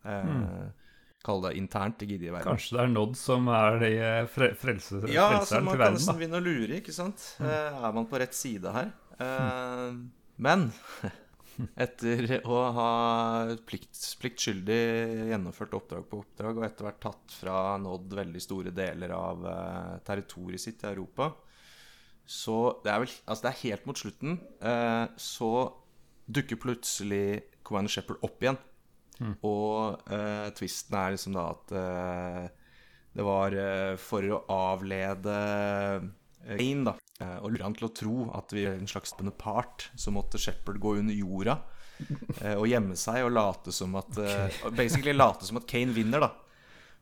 Speaker 2: Eh, Kall det internt i GDI-verdenen.
Speaker 1: Kanskje det er Nod som er de eh, fre frelse,
Speaker 2: Ja, altså
Speaker 1: frelseren
Speaker 2: man
Speaker 1: til
Speaker 2: kan
Speaker 1: verden,
Speaker 2: nesten begynne å lure, ikke sant? Mm. er man på rett side her? Eh, men etter å ha plikt, pliktskyldig gjennomført oppdrag på oppdrag, og etter hvert tatt fra nådd veldig store deler av eh, territoriet sitt i Europa, så det er vel Altså, det er helt mot slutten, eh, så dukker plutselig Commander Shepherd opp igjen. Og eh, twisten er liksom da at eh, det var eh, for å avlede Kane, da, eh, og lure han til å tro at vi er en slags part, så måtte Shepherd gå under jorda eh, og gjemme seg og late som at eh, Basically late som at Kane vinner, da.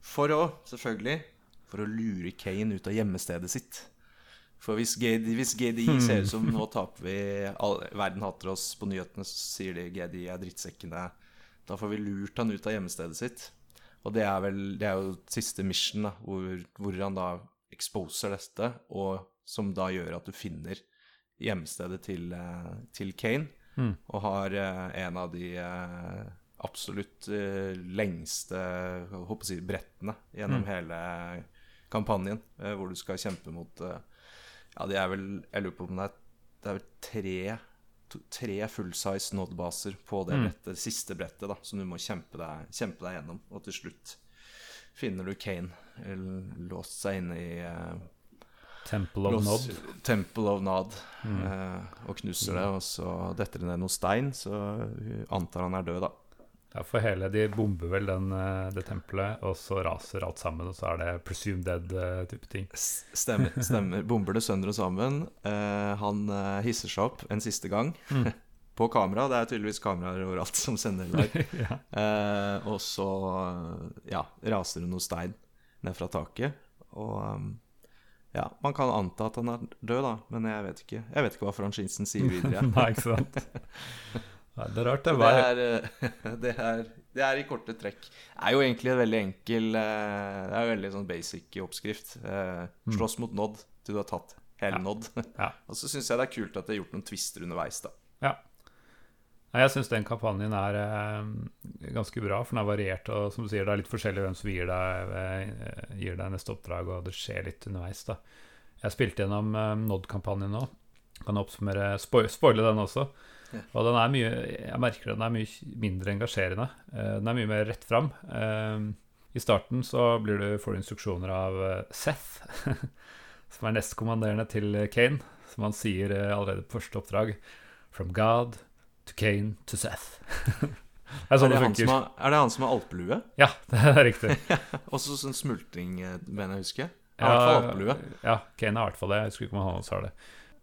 Speaker 2: For å, selvfølgelig, for å lure Kane ut av gjemmestedet sitt. For hvis GDI, hvis GDI ser ut som nå taper vi all, Verden hater oss på nyhetene, så sier de GDI er drittsekkene. Da får vi lurt han ut av hjemmestedet sitt. Og det er vel Det er jo siste mission, da, hvor, hvor han da exposer dette, og som da gjør at du finner hjemstedet til, eh, til Kane, og har eh, en av de eh, absolutt lengste håper å si, brettene gjennom hele kampanjen, hvor du skal kjempe mot Ja, det er vel Jeg lurer på om det er, det er tre Tre full-size Nod-baser på det brettet, siste brettet, da, som du må kjempe deg, kjempe deg gjennom. Og til slutt finner du Kane låst seg inne i eh,
Speaker 1: Temple of
Speaker 2: lås-
Speaker 1: Nod.
Speaker 2: Temple of Nod. eh, og knuser det, og så detter det ned noen stein, så antar han er død, da.
Speaker 1: Ja, for hele De bomber vel den, eh, det tempelet, og så raser alt sammen, og så er det presumed dead-type ting.
Speaker 2: Stemmer. stemmer Bomber det sønder og sammen. Eh, han eh, hisser seg opp en siste gang. På kamera. Det er tydeligvis kameraer overalt som sender live.
Speaker 1: ja.
Speaker 2: Eh, og så ja, raser det noe stein ned fra taket. Og um, ja, man kan anta at han er død, da, men jeg vet ikke Jeg vet ikke hva franchisen sier videre.
Speaker 1: Nei, ikke sant? Nei, det er rart, det.
Speaker 2: Det,
Speaker 1: er,
Speaker 2: eh, det, er, det er i korte trekk. Det er jo egentlig en veldig enkel eh, Det er en veldig sånn basic oppskrift. Eh, Slåss mot Nod til du har tatt hele
Speaker 1: Ja.
Speaker 2: Nod.
Speaker 1: Ja.
Speaker 2: Og så syns jeg det er kult at de har gjort noen twister underveis, da.
Speaker 1: Ja. Jeg syns den kampanjen er ganske bra, for den er variert. Og som du sier, det er litt forskjellig hvem som gir deg, gir deg neste oppdrag, og det skjer litt underveis. da Jeg spilte gjennom Nod-kampanjen nå. Kan oppsummere spo spoile den også. Og den er mye Jeg merker den er mye mindre engasjerende. Eh, den er mye mer rett fram. Eh, I starten så blir du, får instruksjoner av eh, Seth, som er nestkommanderende til Kane, som han sier eh, allerede på første oppdrag. From God to Kane to Seth. er
Speaker 2: Er
Speaker 1: sånn
Speaker 2: det,
Speaker 1: det
Speaker 2: har, er det han som har alpelue?
Speaker 1: Ja, det er riktig.
Speaker 2: Også sånn smultring, eh, mener jeg husker. Ja,
Speaker 1: ja, Kane er i hvert fall det. Jeg husker ikke om han også har det.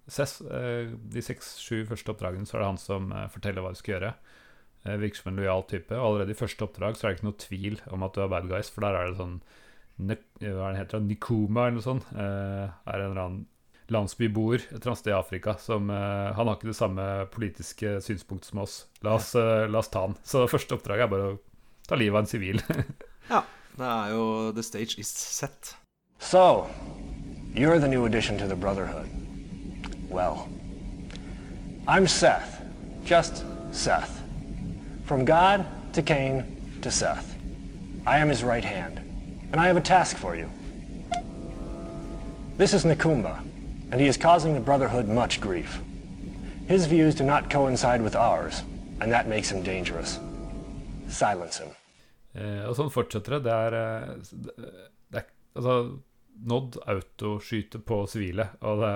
Speaker 1: Seth, eh, de seks-sju første oppdragene så er det han som eh, forteller hva du skal gjøre. Eh, Virker som en lojal type. Og allerede i første oppdrag så er det ikke noe tvil om at du er bad guys, for der er det sånn Hva er det heter? Nikoma eller noe sånt. Eh, er en eller annen landsbyboer et eller annet sted i Afrika som Han har ikke det samme politiske synspunktet som oss. La oss, la oss ta han. Så første oppdrag er bare å ta livet av en sivil.
Speaker 2: Ja. Det er jo The stage is set.
Speaker 5: So, you're the new addition to the Brotherhood. Well, I'm Seth. Just Seth. From God to Cain to Seth. I am his right hand, and I have a task for you. This is Nakumba, and he is causing the Brotherhood much grief. His views do not coincide with ours, and that makes him dangerous. Silence him.
Speaker 1: Eh, og sånn fortsetter det. Det er, eh, det er Altså, Nod autoskyter på sivile, og det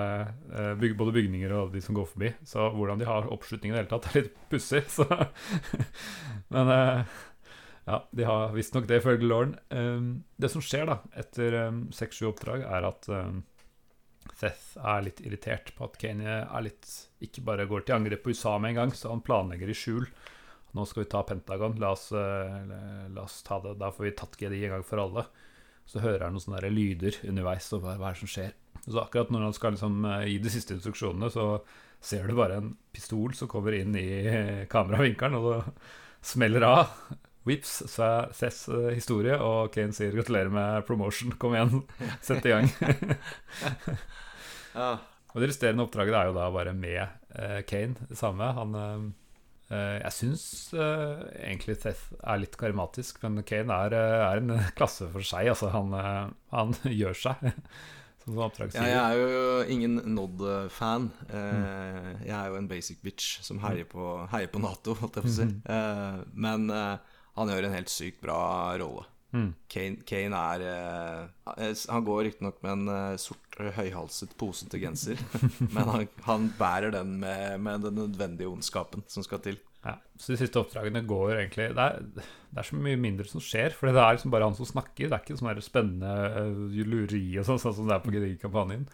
Speaker 1: eh, byg, både bygninger og de som går forbi. Så hvordan de har oppslutning i det hele tatt, er litt pussig. Men eh, ja, de har visstnok det, ifølge Lauren. Um, det som skjer da, etter seks-sju oppdrag, er at um, Seth er litt irritert på at Kanye er litt ikke bare går til angrep på USA med en gang, så han planlegger i skjul. Nå skal vi ta Pentagon, la oss, uh, la oss ta det, da får vi tatt GDI en gang for alle. Så hører han noen sånne der lyder underveis, og hva, hva er det som skjer? Så akkurat når han skal liksom, uh, gi de siste instruksjonene, så ser du bare en pistol som kommer inn i uh, kameravinkelen, og så smeller av. Vips, så er Cess uh, historie, og Kane sier 'gratulerer med promotion'. Kom igjen, sett i gang. Og det resterende oppdraget er jo da bare med eh, Kane, det samme. Han eh, eh, Jeg syns eh, egentlig Teth er litt karismatisk, men Kane er, eh, er en klasse for seg. Altså, han, eh, han gjør seg, som
Speaker 2: Ja, jeg er jo ingen Nod-fan. Eh, jeg er jo en basic bitch som heier på, heier på Nato, holdt jeg på å si. Eh, men eh, han gjør en helt sykt bra rolle. Kane, Kane er eh, Han går riktignok med en eh, sort, eh, høyhalset, posete genser, men han, han bærer den med, med den nødvendige ondskapen som skal til.
Speaker 1: Ja, så de siste oppdragene går egentlig det er, det er så mye mindre som skjer. For det er liksom bare han som snakker. Det er ikke sånn spennende uh, lureri og sånn, sånn som det er på Gedig-kampanjen.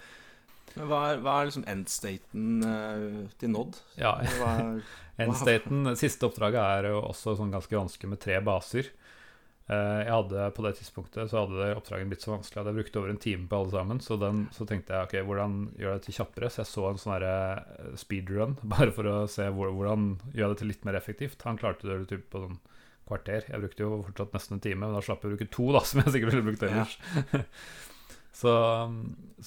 Speaker 2: Men hva er, hva er liksom endstaten uh, til Nod?
Speaker 1: Ja, Endstaten, siste oppdraget er jo også sånn ganske vanskelig med tre baser. Eh, Jeg hadde På det tidspunktet så hadde oppdragen blitt så vanskelig at jeg brukte over en time på alle sammen. Så, den, så tenkte jeg ok, hvordan gjør det til kjappere? Så jeg så en sånn eh, speedrun, bare for å se hvor, hvordan gjør det til litt mer effektivt. Han klarte det typ på sånn kvarter. Jeg brukte jo fortsatt nesten en time, men da slapp jeg å bruke to, da, som jeg sikkert ville brukt ellers. så,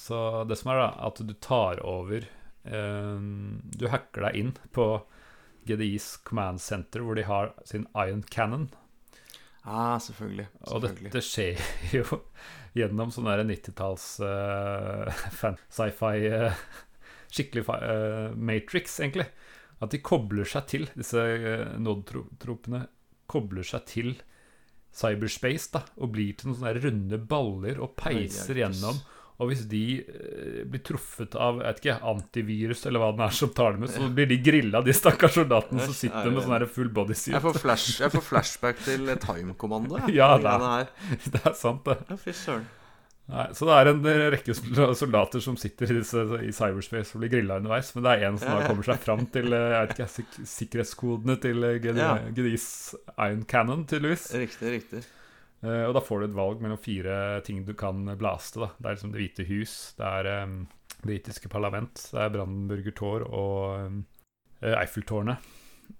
Speaker 1: så det som er, da, at du tar over eh, Du hacker deg inn på GDIs command center, hvor de har sin Iron Cannon.
Speaker 2: Ah, selvfølgelig.
Speaker 1: Og dette skjer jo gjennom sånn der 90-talls eh, sci-fi uh, Skikkelig fi- eh, Matrix, egentlig. At de kobler seg til, disse uh, Nod-tropene kobler seg til cyberspace da, og blir til noen sånne runde baller og peiser
Speaker 2: jøss.
Speaker 1: gjennom. Og hvis de eh, blir truffet av jeg vet ikke, antivirus eller hva det er som tar dem ut, så blir de grilla, de stakkars soldatene som sitter
Speaker 2: er
Speaker 1: med sånn full body suit.
Speaker 2: Jeg får, flash, jeg får flashback til Time-kommando.
Speaker 1: Ja, det er- Det er sant, det.
Speaker 2: Ja, fy søren.
Speaker 1: Nei, så det er en eh, rekke soldater som sitter i, i cyberspace og blir grilla underveis. Men det er en som da kommer seg fram til eh, jeg vet ikke, sik sikkerhetskodene til eh,
Speaker 2: Ja.
Speaker 1: Iron Cannon, tydeligvis.
Speaker 2: Riktig, riktig.
Speaker 1: Eh, og da får du et valg mellom fire ting du kan blaste. Da. Det er liksom Det hvite hus, det er um, britiske parlament, det er Brandenburger Tor og um, Eiffeltårnet.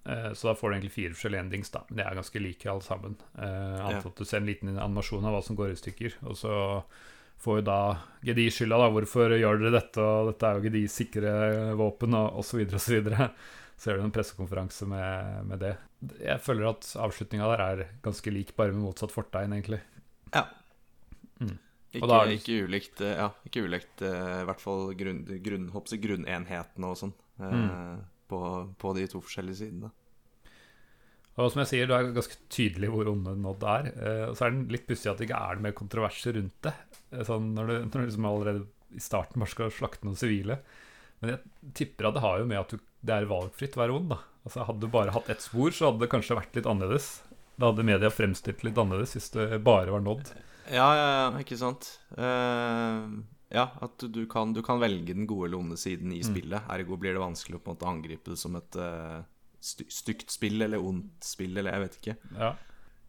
Speaker 1: Uh, så da får du egentlig fire forskjellige endings, da. Men de er ganske like alle sammen. Uh, annet at du ser en liten animasjon av hva som går i stykker. Og så får jo da GDI skylda, da. Hvorfor gjør dere dette, og dette er jo GDIs sikre våpen, og osv., osv. Så gjør du en pressekonferanse med, med det. Jeg føler at avslutninga der er ganske lik, bare med motsatt fortegn, egentlig.
Speaker 2: Ja.
Speaker 1: Mm.
Speaker 2: Ikke,
Speaker 1: da er det-
Speaker 2: ikke ulikt, eh, ja, ikke ulikt uh, i hvert fall grunn, grunn, grunnenhetene og sånn. uh,
Speaker 1: Mm.
Speaker 2: på, på de to forskjellige sidene.
Speaker 1: Og som jeg sier, det er ganske tydelig hvor onde Nod er. Og så er det litt pussig at det ikke er mer kontroverser rundt det. Sånn når du, når du liksom allerede i starten bare skal slakte noen sivile. Men jeg tipper at det har jo med at du, det er valgfritt å være ond. da. Altså Hadde du bare hatt ett spor, så hadde det kanskje vært litt annerledes. Da hadde media fremstilt litt annerledes hvis det bare var nådd.
Speaker 2: Ja, ja, ja, ikke sant. Uh, ja, at du, kan, du kan velge den gode eller onde siden i spillet. Ergo blir det vanskelig å på en måte angripe det som et uh, stygt spill eller ondt spill, eller jeg vet ikke.
Speaker 1: Ja.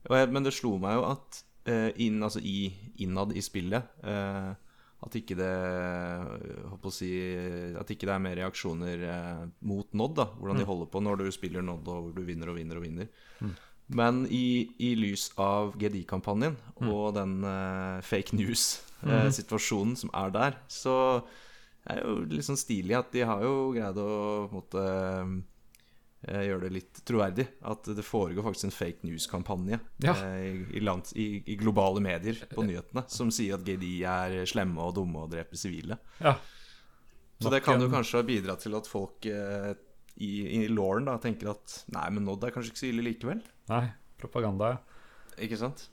Speaker 2: Jeg, men det slo meg jo at uh, inn, altså i, innad i spillet eh, At ikke det øh, si, At ikke det er mer reaksjoner eh, mot Nod, da hvordan de holder på når du spiller Nod og hvor du vinner og vinner og vinner. Men i, i lys av GDI-kampanjen og den eh, fake news-situasjonen som er der, så er det jo litt sånn stilig at de har jo greid å på en måte eh, gjøre det litt troverdig. At det foregår faktisk en fake news-kampanje
Speaker 1: Ja.
Speaker 2: eh, i, i, i, i globale medier på nyhetene som sier at GDI er slemme og dumme og dreper sivile.
Speaker 1: ja.
Speaker 2: Så det kan jo kanskje ha bidratt til at folk eh, i, i lauren da tenker at Nei, men Nod er kanskje ikke så ille likevel.
Speaker 1: Nei, propaganda. ja.
Speaker 2: Ikke sant?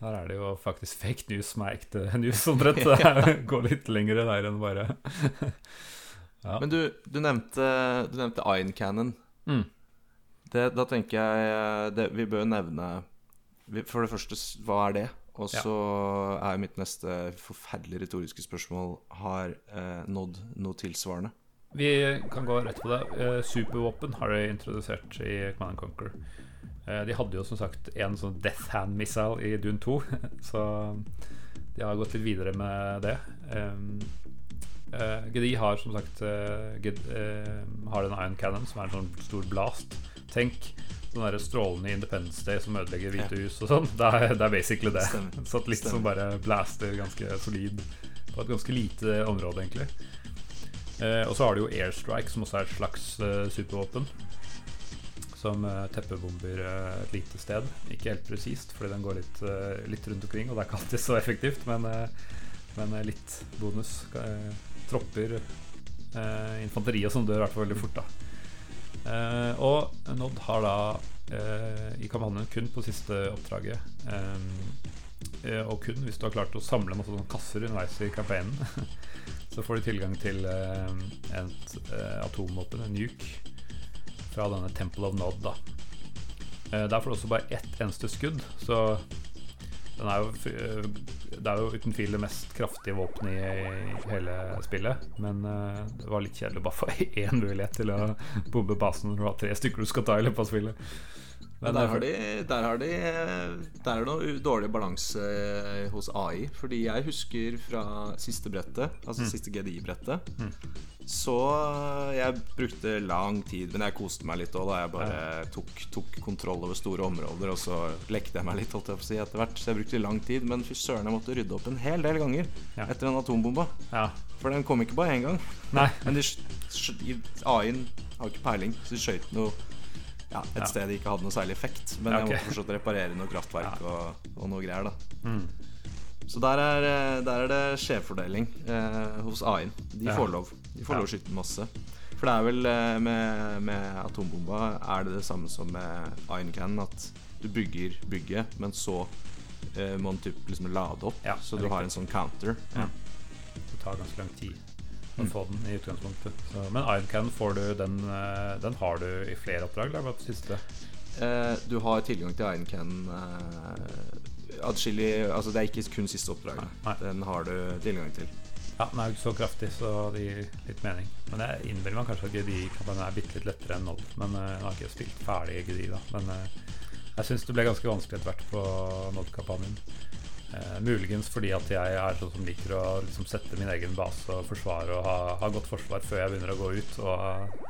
Speaker 1: Her er det jo faktisk fake news som er ekte news, omtrent. Det går litt lenger der enn bare Ja.
Speaker 2: Men du, du nevnte, du nevnte Iron Cannon.
Speaker 1: Mm.
Speaker 2: Det, da tenker jeg eh, det, Vi bør nevne vi- For det første, hva er det? Og
Speaker 1: Ja.
Speaker 2: så er mitt neste forferdelig retoriske spørsmål Har eh, nådd noe tilsvarende?
Speaker 1: Vi kan gå rett på det. Eh, supervåpen har de introdusert i Command Conquer. Eh, de hadde jo som sagt en sånn Death Hand Missile i Dune 2, så de har gått litt videre med det. Um, eh, GDI har som sagt eh, eh, har en Iron Cannon, som er en sånn stor blast. Tenk den der strålende Independence Day som ødelegger Hvite hus og sånn. Det det er basically det.
Speaker 2: Stemmer.
Speaker 1: Satellitt som bare blaster ganske solid på et ganske lite område, egentlig. Eh, og så har du jo airstrike, som også er et slags eh, supervåpen. Som eh, teppebomber eh, et lite sted. Ikke helt presist, fordi den går litt, eh, litt rundt omkring. Og det er ikke alltid så effektivt, men, eh, men litt bonus. Tropper, eh, infanteri og sånn dør i hvert fall veldig fort, da. Eh, og Nod har da eh, i kampanjen kun på siste oppdraget eh, Og kun hvis du har klart å samle masse sånne kasser underveis i kampanjen. så får du tilgang til et atomvåpen, en nuke, fra denne Temple of Nod. Da. Der får du også bare ett eneste skudd, så den er jo, eh, det er jo uten tvil det mest kraftige våpenet i, hele spillet. Men eh, det var litt kjedelig å bare få én mulighet til å bombe basen når du har tre stykker du skal ta i løpet av spillet.
Speaker 2: Men der har de Der, har de, der er det noe dårlig balanse eh, hos AI. Fordi jeg husker fra siste brettet, altså siste GDI-brettet, så eh, jeg brukte lang tid, men jeg koste meg litt òg da. Jeg bare tok, tok kontroll over store områder, og så lekte jeg meg litt holdt jeg på å si etter hvert. Så jeg brukte lang tid, men fy søren, jeg måtte rydde opp en hel del ganger
Speaker 1: Ja.
Speaker 2: etter den atombomba.
Speaker 1: Ja.
Speaker 2: For den kom ikke bare én gang.
Speaker 1: Nei.
Speaker 2: Men de, AI-en har ikke peiling, så de skøyt noe ja, et
Speaker 1: Ja.
Speaker 2: sted de ikke hadde noe særlig effekt. Men
Speaker 1: Ja,
Speaker 2: jeg
Speaker 1: ok.
Speaker 2: måtte fortsatt reparere noe kraftverk og, og noe greier. da
Speaker 1: Mm.
Speaker 2: Så der er, eh, der er det skjevfordeling eh, hos AI-en. De
Speaker 1: Ja.
Speaker 2: får lov De får
Speaker 1: Ja.
Speaker 2: lov å skyte masse. For det er vel eh, med, med atombomba Er det det samme som med Iron Cannon, at du bygger bygget, men så eh, må den typ liksom lade opp.
Speaker 1: Ja,
Speaker 2: så du har en sånn counter.
Speaker 1: Ja. Det tar ganske lang tid å få den i utgangspunktet. Så, men Ironcan får du den, eh, den har du i flere oppdrag, eller på siste?
Speaker 2: Eh, du har tilgang til Ironcan eh, adskillig Altså det er ikke kun siste oppdrag.
Speaker 1: Nei.
Speaker 2: Den har du tilgang til.
Speaker 1: Ja, den er jo ikke så kraftig, så det gir litt mening. Men jeg innbiller meg kanskje at GDI-kampanjen er bitte litt lettere enn Nod. Men eh, jeg har ikke spilt ferdig GDI, da. Men eh, jeg syns det ble ganske vanskelig etter hvert på Nod-kampanjen. Eh, muligens fordi at jeg er sånn som liker å liksom sette min egen base og forsvare og ha, ha godt forsvar før jeg begynner å gå ut. Og,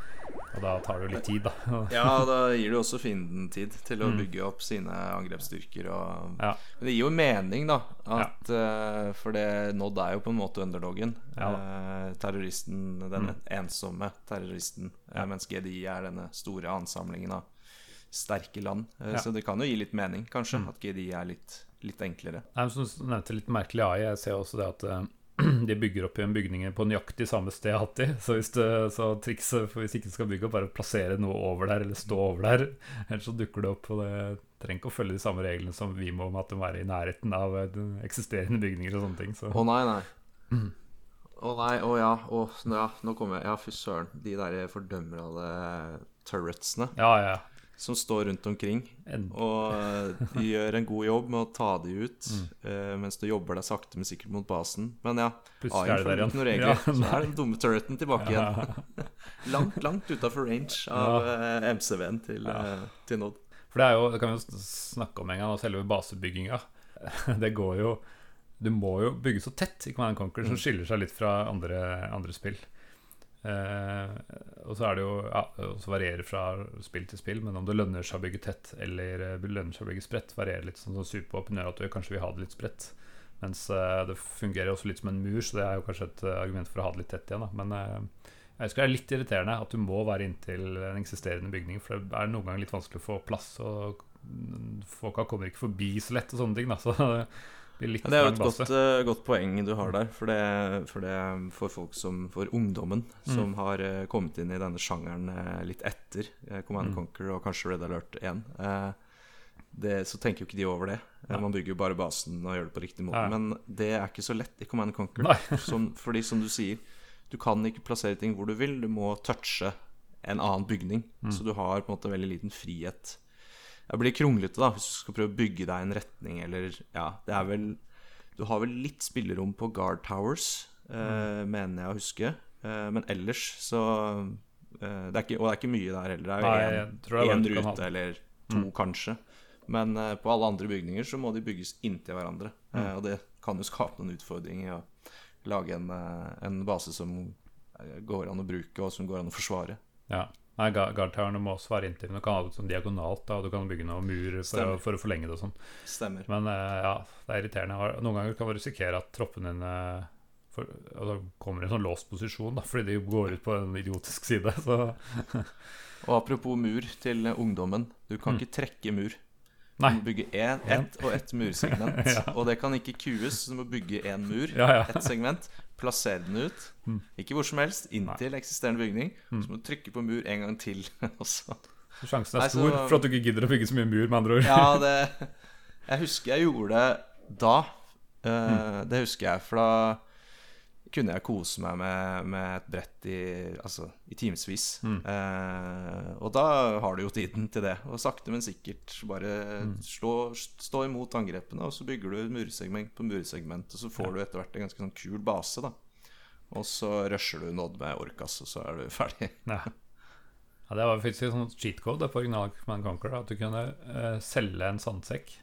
Speaker 1: og da tar det jo litt tid, da.
Speaker 2: Ja, da gir du også fienden tid til å
Speaker 1: Mm.
Speaker 2: bygge opp sine angrepsstyrker. Og...
Speaker 1: Ja.
Speaker 2: Men det gir jo mening, da. At, eh, for det Nod er jo på en måte underdogen.
Speaker 1: Ja
Speaker 2: uh, terroristen, den
Speaker 1: Mm.
Speaker 2: ensomme terroristen.
Speaker 1: Ja.
Speaker 2: mens GDI er denne store ansamlingen av sterke land.
Speaker 1: Ja.
Speaker 2: Så det kan jo gi litt mening, kanskje,
Speaker 1: Mm.
Speaker 2: at GDI er litt, litt enklere.
Speaker 1: Nei, som du nevnte litt merkelig AI. Jeg ser også det at eh, de bygger opp igjen bygninger på nøyaktig samme sted alltid. Så, hvis det, så trikset for hvis ikke du skal bygge opp, bare å plassere noe over der, eller stå over der. Ellers så dukker det opp, og det trenger ikke å følge de samme reglene som vi må om at de må være i nærheten av eh, eksisterende bygninger og sånne ting. Så.
Speaker 2: Å nei, nei. Å nei, å ja. Oh, ja, nå kommer jeg Ja, fy søren. De der fordømrede turretsene
Speaker 1: Ja, ja.
Speaker 2: Som står rundt omkring. Og gjør en god jobb med å ta de ut
Speaker 1: Mm.
Speaker 2: uh, mens du jobber deg sakte, men sikkert mot basen. Men ja, AI
Speaker 1: er
Speaker 2: følger ikke noen regler.
Speaker 1: Ja,
Speaker 2: så er den dumme turreten tilbake igjen. Langt, langt utafor range av eh, MCV-en til,
Speaker 1: Ja.
Speaker 2: eh, til Nod.
Speaker 1: For det er jo, det kan vi jo snakke om en gang, selve basebygginga. Det går jo Du må jo bygge så tett i Command Conquer, som skiller seg litt fra andre, andre spill. Eh, og så er det jo ja, også varierer fra spill til spill, men om det lønner seg å bygge tett eller eh, lønner seg å bygge spredt, varierer litt. Sånn som Supervåpen gjør at du kanskje vil ha det litt spredt. Mens eh, det fungerer også litt som en mur, så det er jo kanskje et argument for å ha det litt tett igjen. Da. Men jeg husker det er litt irriterende at du må være inntil en eksisterende bygning, for det er noen ganger litt vanskelig å få plass, og folka kommer ikke forbi så lett og sånne ting. Da. Så
Speaker 2: det er jo et godt, eh, godt poeng du har der. For det, for det for folk som For ungdommen som har eh, kommet inn i denne sjangeren eh, litt etter Command Conquer og kanskje Red Alert 1, eh, det, så tenker jo ikke de over det. Ja. Man bygger jo bare basen og gjør det på riktig måte.
Speaker 1: Ja.
Speaker 2: Men det er ikke så lett i Command Conquer. Som, fordi som du sier, du kan ikke plassere ting hvor du vil. Du må touche en annen bygning. Så du har på en måte veldig liten frihet. Det blir kronglete da hvis du skal prøve å bygge deg en retning, eller Ja, det er vel Du har vel litt spillerom på Guard Towers, eh, mener jeg å huske. Eh, men ellers så eh, det ikke, Og det er ikke mye der heller. Det er jo én rute eller to, kanskje. Men eh, på alle andre bygninger så må de bygges inntil hverandre. Eh, og det kan jo skape noen utfordringer i å lage en, eh, en base som går an å bruke, og som går an å forsvare.
Speaker 1: Ja. Nei, ga- må også være inntil. men Du kan ha det sånn diagonalt, da, og du kan bygge noen mur for, for å forlenge det og sånn.
Speaker 2: Stemmer.
Speaker 1: Men eh, ja, det er irriterende. Noen ganger kan du risikere at troppene dine for, altså, kommer i en sånn låst posisjon da, fordi de går ut på en idiotisk side. Så
Speaker 2: Og apropos mur til eh, ungdommen. Du kan ikke trekke mur. Du må bygge én, ett og ett mursegment. Og det kan ikke kues, så du må bygge én mur,
Speaker 1: Ja, ja.
Speaker 2: ett segment, plassere den ut. Ikke hvor som helst, inntil eksisterende bygning. Så må du trykke på mur en gang til. også. så-
Speaker 1: sjansen
Speaker 2: Nei,
Speaker 1: er
Speaker 2: så-
Speaker 1: stor for at du ikke gidder å bygge så mye mur, med andre ord.
Speaker 2: ja, det Jeg husker jeg gjorde det da. Eh, Det husker jeg, for da kunne jeg kose meg med, med et brett i, altså, i timevis. Eh, og da har du jo tiden til det. Og sakte, men sikkert bare slå, stå imot angrepene, og så bygger du mursegment på mursegment, og så får du etter hvert en ganske sånn kul base, da. Og så rusher du nådd med Orcas, og så er du ferdig.
Speaker 1: Ja. ja, Det var faktisk en sånn cheat code på original Man Conquer. At du kunne uh, selge en sandsekk.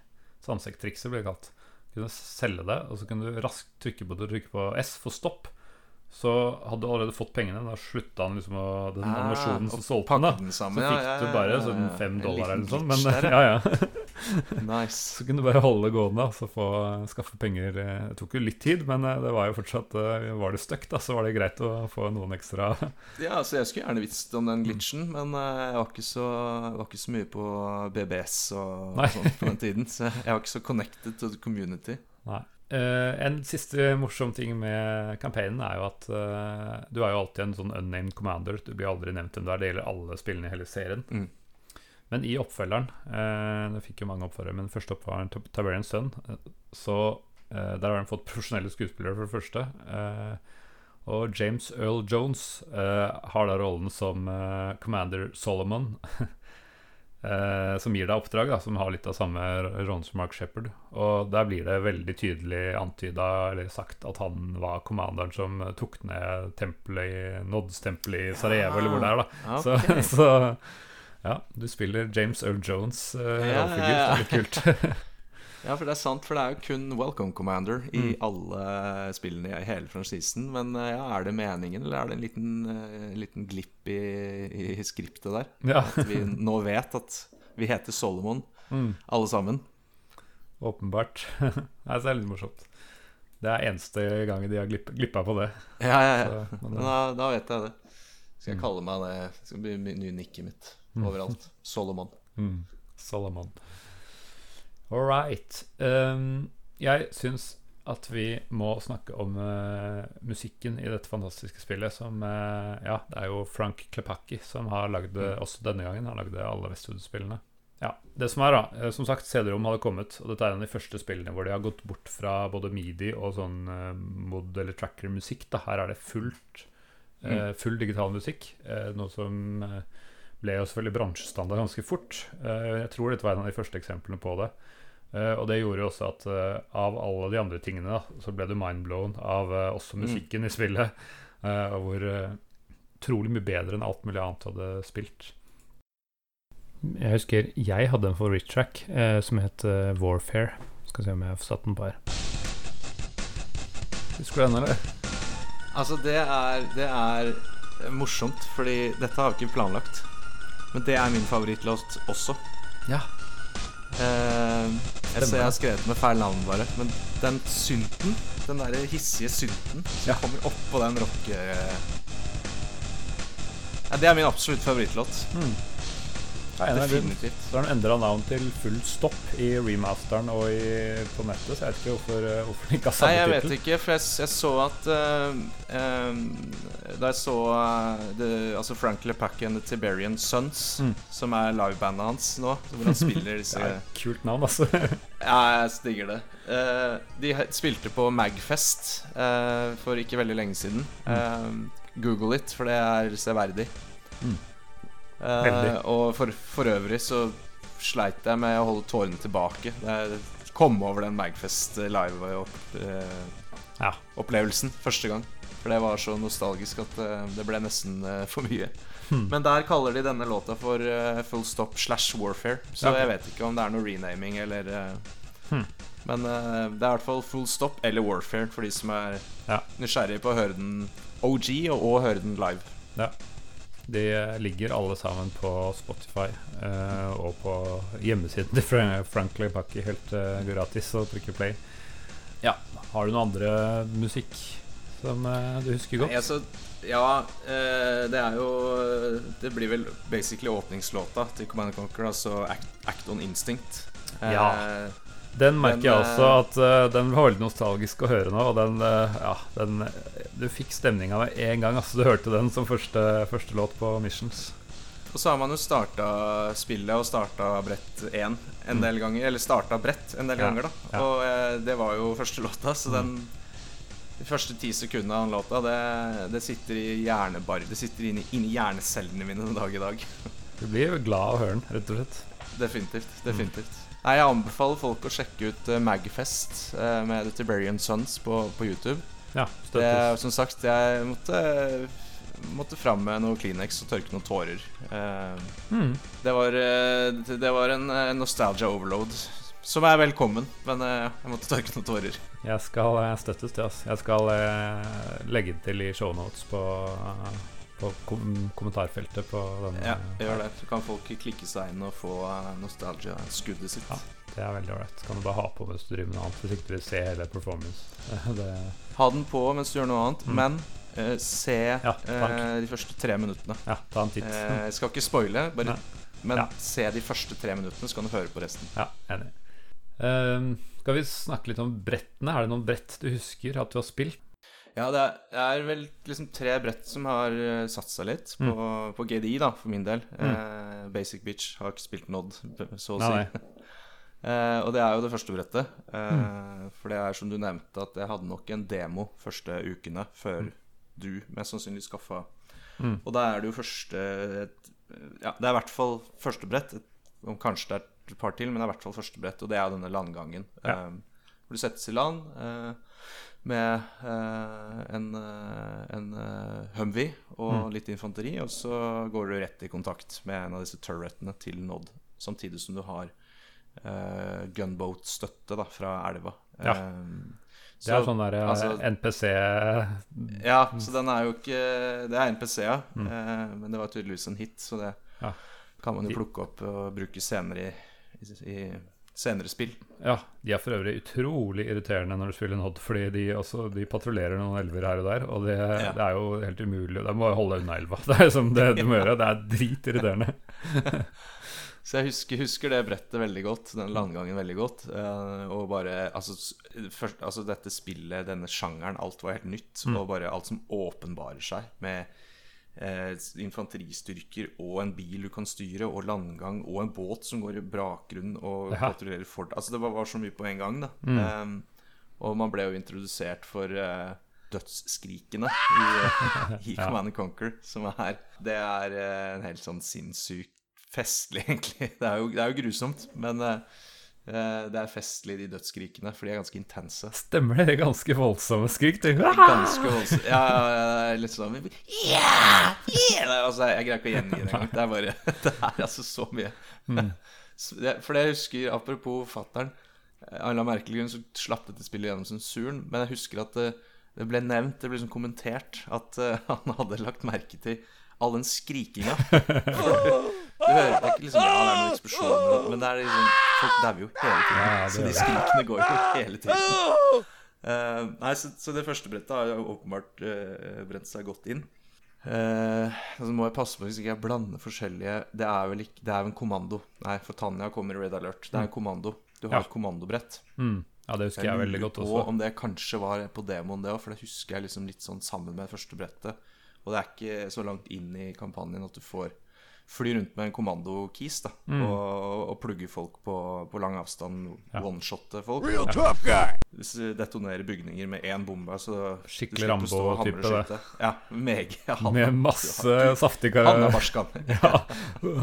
Speaker 1: Sandsekktrikset ble kalt. Du kunne selge det, og så kunne du raskt trykke på trykke på S for stopp. Så hadde du allerede fått pengene. Da slutta han liksom å Den
Speaker 2: Ah,
Speaker 1: animasjonen som solgte den. da Så fikk
Speaker 2: ja, ja,
Speaker 1: du
Speaker 2: ja,
Speaker 1: bare
Speaker 2: ja,
Speaker 1: sånn fem dollar eller
Speaker 2: noe
Speaker 1: sånn. Men ja, ja.
Speaker 2: Nice.
Speaker 1: Så kunne du bare holde det gående og få skaffe penger. eh, Det tok jo litt tid, men eh, det var jo fortsatt eh, Var det stuck, da, så var det greit å få noen ekstra
Speaker 2: Ja, altså Jeg skulle gjerne visst om den glitchen, men eh, jeg var ikke så, var ikke så mye på BBS og, og sånt på den tiden. Så jeg var ikke så connected to the community.
Speaker 1: Nei. Uh, en siste morsom ting med campaignen er jo at uh, du er jo alltid en sånn unnamed commander. Du blir aldri nevnt hvem du er. Det gjelder alle spillene i hele serien.
Speaker 2: Mm.
Speaker 1: Men i oppfølgeren eh, Det fikk jo mange oppfølgere, men første oppfølgeren, Tiberians sønn, Sun, eh, så eh, Der har de fått profesjonelle skuespillere, for det første. Eh, og James Earl Jones eh, har da rollen som eh, Commander Solomon. eh, som gir deg oppdrag, da, som har litt av samme rollen som Mark Shepherd. Og der blir det veldig tydelig antyda eller sagt at han var kommanderen som eh, tok ned tempelet i Nodds-tempelet i Sarajevo, eller hvor det er, da.
Speaker 2: okay.
Speaker 1: Så, så ja, du spiller James Earl Jones uh,
Speaker 2: Ja,
Speaker 1: rollefigur.
Speaker 2: ja, ja.
Speaker 1: Det kult.
Speaker 2: Ja, for det er sant, for det er jo kun Welcome Commander i
Speaker 1: Mm.
Speaker 2: alle spillene i hele franchisen. Men eh, ja, er det meningen, eller er det en liten, eh, liten glipp i, i skriptet der?
Speaker 1: ja,
Speaker 2: At vi nå vet at vi heter Solomon,
Speaker 1: mm,
Speaker 2: alle sammen.
Speaker 1: åpenbart. Nei, så det er litt morsomt. Det er eneste gangen de har glipp, glippa på det.
Speaker 2: Ja, ja, ja.
Speaker 1: Så, men,
Speaker 2: da, da vet jeg det. Skal jeg kalle meg det Det skal bli ny nikket mitt overalt. Solomon.
Speaker 1: Mm, Solomon. All right. Um, jeg syns at vi må snakke om uh, musikken i dette fantastiske spillet. Som uh, Ja, det er jo Frank Klepacki som har lagd det også denne gangen. Har lagd alle Westwood-spillene. Ja, det som er da eh, Som sagt, CD-rom hadde kommet, og dette er en av de første spillene hvor de har gått bort fra både midi og sånn mod- eller tracker-musikk. da Her er det fullt eh, full digital musikk. Noe som ble jo selvfølgelig bransjestandard ganske fort. Eh, jeg tror dette var en av de første eksemplene på det. Eh, og det gjorde jo også at eh, av alle de andre tingene, da, så ble du mindblown av også musikken i spillet. eh, og hvor utrolig mye bedre enn alt mulig annet du hadde spilt. Jeg husker jeg hadde en favoritttrack eh, som het Warfare. Skal se om jeg har satt den på her. Husker du den, eller?
Speaker 2: Altså, det er, det er morsomt, fordi dette har vi ikke planlagt. Men det er min favorittlåt også.
Speaker 1: Ja.
Speaker 2: Eh, jeg ser jeg har skrevet med feil navn, bare. Men den synten, den derre hissige synten som
Speaker 1: Ja.
Speaker 2: kommer oppå den rocke... Ja, det er min absolutt favorittlåt.
Speaker 1: Ja,
Speaker 2: Definitivt.
Speaker 1: Så har de endra navn til Full Stopp i remasteren og i, på nettet, så jeg vet ikke hvorfor, eh, hvorfor de ikke har
Speaker 2: Nei,
Speaker 1: samme
Speaker 2: jeg vet ikke, for jeg, jeg så at uh, eh, Da jeg så uh, det, Altså Frank LePac and The Tiberian Sons,
Speaker 1: Mm.
Speaker 2: som er livebandet hans nå, hvor han spiller disse
Speaker 1: Det er et kult navn, altså.
Speaker 2: Ja, jeg digger det. De spilte på Magfest for ikke veldig lenge siden. Eh, Google it, for det er severdig.
Speaker 1: Mm. Veldig.
Speaker 2: og for, for øvrig så sleit jeg med å holde tårene tilbake. Det jeg kom over den Magfest live-opplevelsen
Speaker 1: Ja.
Speaker 2: første gang. For det var så nostalgisk at uh, det ble nesten for mye.
Speaker 1: Hmm.
Speaker 2: Men der kaller de denne låta for Full Stop slash Warfare. Så
Speaker 1: Ja.
Speaker 2: jeg vet ikke om det er noe renaming eller
Speaker 1: Hmm.
Speaker 2: Men det er i hvert fall Full Stop eller Warfare for de som er
Speaker 1: Ja.
Speaker 2: nysgjerrige på å høre den OG og, og høre den live.
Speaker 1: Ja. De eh, ligger alle sammen på Spotify eh, og på hjemmesiden til Fra- Frank Leipaki helt eh, gratis å trykke play. Ja. Har du noe andre musikk som eh, du husker godt?
Speaker 2: Nei, altså, ja, eh, det er jo Det blir vel basically åpningslåta til Command Conquer, altså Act, Act on Instinct. Eh,
Speaker 1: Ja. Den merker jeg også
Speaker 2: eh,
Speaker 1: at uh, den var veldig nostalgisk å høre nå. Og den, uh, ja, den Du fikk stemninga med en gang. Altså, du hørte den som første, første låt på Missions.
Speaker 2: Og så har man jo starta spillet og starta brett én en del ganger. Eller starta brett en del
Speaker 1: Mm. Ja,
Speaker 2: ganger, da.
Speaker 1: ja. Mm.
Speaker 2: Og uh, det var jo første låta, så den De første ti sekundene av den låta, det, det sitter i hjernebar Det sitter inni, inni hjernecellene mine den dag i dag.
Speaker 1: Du blir jo glad av å høre den, rett og slett.
Speaker 2: Definitivt.
Speaker 1: Mm.
Speaker 2: Nei, Jeg anbefaler folk å sjekke ut uh, Magfest eh, med The Tiberian Sons på, på YouTube.
Speaker 1: Ja,
Speaker 2: Det,
Speaker 1: støttes.
Speaker 2: som sagt, jeg måtte, måtte fram med noe Kleenex og tørke noen tårer. Eh,
Speaker 1: Mm.
Speaker 2: det var, eh, det var en eh, nostalgia overload. Som er velkommen, men eh, jeg måtte tørke noen tårer.
Speaker 1: Jeg skal eh, støttes til, altså. Jeg skal eh, legge det til i shownotes på, eh, på kom kommentarfeltet på denne.
Speaker 2: Ja, gjør det. Så kan folk klikke seg inn og få eh, nostalgia-skuddet sitt.
Speaker 1: Ja. Det er veldig ålreit. Kan du bare ha på mens du driver med noe annet, hvis ikke vil se hele performance. det,
Speaker 2: Ha den på mens du gjør noe annet,
Speaker 1: Mm.
Speaker 2: men uh, se
Speaker 1: Ja,
Speaker 2: eh, de første tre minuttene.
Speaker 1: ja, ta en titt.
Speaker 2: Uh, jeg skal ikke spoile, bare, men
Speaker 1: Ja.
Speaker 2: se de første tre minuttene, så kan du høre på resten.
Speaker 1: Ja, enig. Ehm, skal vi snakke litt om brettene? Er det noen brett du husker at du har spilt?
Speaker 2: Ja, det er, det er vel liksom tre brett som har uh, seg litt på, på GDI, da, for min del. Eh, Basic Bitch har ikke spilt Nod, så å si. Eh, og det er jo det første brettet. Eh, For det er som du nevnte, at jeg hadde nok en demo første ukene før du mest sannsynlig skaffa.
Speaker 1: Mm.
Speaker 2: Og da er det jo første et, Ja, det er i hvert fall første brett. Et, om kanskje det er et par til, men det er i hvert fall første brett, og det er denne landgangen.
Speaker 1: Ja.
Speaker 2: Eh, hvor du settes i land eh, med eh, en, eh, en eh, Humvee og
Speaker 1: Mm.
Speaker 2: litt infanteri, og så går du rett i kontakt med en av disse turretene til Nod, samtidig som du har uh, gunboat-støtte da, fra elva.
Speaker 1: Ja.
Speaker 2: Eh,
Speaker 1: Det er
Speaker 2: så-
Speaker 1: sånn der
Speaker 2: altså-
Speaker 1: NPC
Speaker 2: ja, så den er jo ikke Det er NPC, ja.
Speaker 1: Mm.
Speaker 2: Uh, men det var tydeligvis en hit, så det
Speaker 1: Ja.
Speaker 2: kan man jo plukke opp og bruke senere i, i senere spill.
Speaker 1: Ja, de er for øvrig utrolig irriterende når du spiller Nod, fordi de, også, de patruljerer noen elver her og der, og det,
Speaker 2: Ja.
Speaker 1: det er jo helt umulig. De må holde unna elva. Det er som det du må gjøre. Det er dritirriterende.
Speaker 2: Så jeg husker, husker det brettet veldig godt, den landgangen veldig godt. Uh, og bare altså, først, altså dette spillet, denne sjangeren, alt var helt nytt. Og bare alt som åpenbarer seg med infanteristyrker og en bil du kan styre, og landgang og en båt som går i bakgrunnen og
Speaker 1: Ja.
Speaker 2: patruljerer for deg. Altså det var, var så mye på en gang, da. Eh, og man ble jo introdusert for eh, dødsskrikene i, i Command and Conquer, som er Det er eh, en helt sånn sinnssykt festlig, egentlig. Det er jo, det er jo grusomt, men eh, eh, det er festlig, de dødsskrikene, for de er ganske intense.
Speaker 1: Stemmer det? Ganske voldsomme skrik.
Speaker 2: Ganske voldsomme. Ja, ja, litt sånn yeah, yeah. Nei, altså, Jeg greier ikke å gjengi det engang. Det er bare Det er altså så mye. Mm. For jeg husker, apropos fattern Av en merkelig grunn så slapp dette spillet gjennom sensuren, men jeg husker at det, det ble nevnt, det ble liksom kommentert, at eh, han hadde lagt merke til all den skrikinga. Du hører det er ikke liksom Ja, det er noen eksplosjoner, men det er liksom Folk dauer jo hele tiden.
Speaker 1: Ja,
Speaker 2: så de skrikene går jo hele tiden. Uh, nei, så, så det første brettet har jo åpenbart uh, brent seg godt inn. Uh, så må jeg passe på hvis ikke jeg blander forskjellige Det er vel ikke Det er jo en kommando. Nei, for Tanja kommer i Red Alert. Det er en kommando. Du har
Speaker 1: Ja.
Speaker 2: et kommandobrett.
Speaker 1: Mm. Ja, det husker jeg veldig godt også.
Speaker 2: Og om det kanskje var på demoen, det òg, for det husker jeg liksom litt sånn sammen med det første brettet. Og det er ikke så langt inn i kampanjen at du får fly rundt med en kommando-keys da, og, og plugge folk på, på lang avstand,
Speaker 1: Mm. Ja.
Speaker 2: one-shotte folk.
Speaker 6: Real tough guy.
Speaker 2: Hvis du detonerer bygninger med én bombe, så
Speaker 1: Skikkelig Rambo-type.
Speaker 2: Ja, meg. Ja, han-
Speaker 1: Med masse saftig
Speaker 2: Han er
Speaker 1: barsk
Speaker 2: barskan.
Speaker 1: Ja,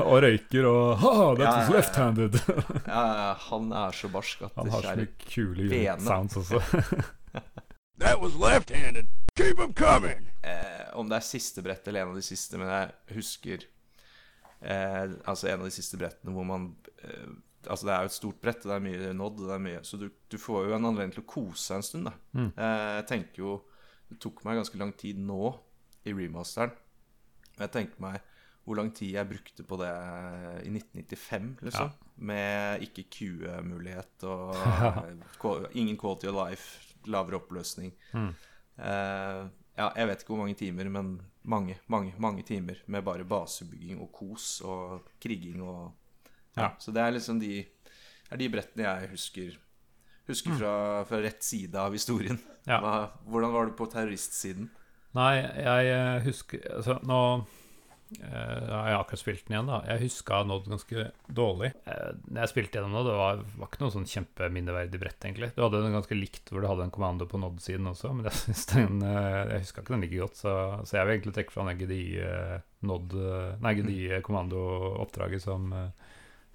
Speaker 1: og røyker og Ha, that
Speaker 2: Ja, ja, ja.
Speaker 1: left-handed.
Speaker 2: Ja, ja, han er så barsk at
Speaker 1: Han har så mye kule sounds også.
Speaker 6: That was left-handed. Keep them coming.
Speaker 2: eh, Om det er siste brett eller en av de siste, men jeg husker eh, Altså en av de siste brettene hvor man eh, Altså det er jo et stort brett, det er mye nådd, det er mye Så du, du får jo en anledning til å kose deg en stund, da. Eh, jeg tenker jo Det tok meg ganske lang tid nå i remasteren. Jeg tenker meg hvor lang tid jeg brukte på det i 1995, liksom. Med ikke Q-mulighet og ingen quality of life, lavere oppløsning. Eh, ja, jeg vet ikke hvor mange timer, men mange, mange, mange timer med bare basebygging og kos og kriging og ja.
Speaker 1: Ja.
Speaker 2: Så det er liksom de, er de brettene jeg husker Husker fra, fra rett side av historien.
Speaker 1: Ja.
Speaker 2: Hva, hvordan var du på terroristsiden?
Speaker 1: Nei, jeg husker Altså, nå eh, har jeg akkurat spilt den igjen, da. Jeg huska Nod ganske dårlig. Eh, når jeg spilte gjennom nå, det var, var ikke noe sånn kjempeminneverdig brett, egentlig. Du hadde den ganske likt hvor du hadde en kommando på Nod-siden også, men jeg den eh, Jeg huska ikke den like godt, så, så jeg vil egentlig trekke fra den GDI eh, Nod eh, GDI som,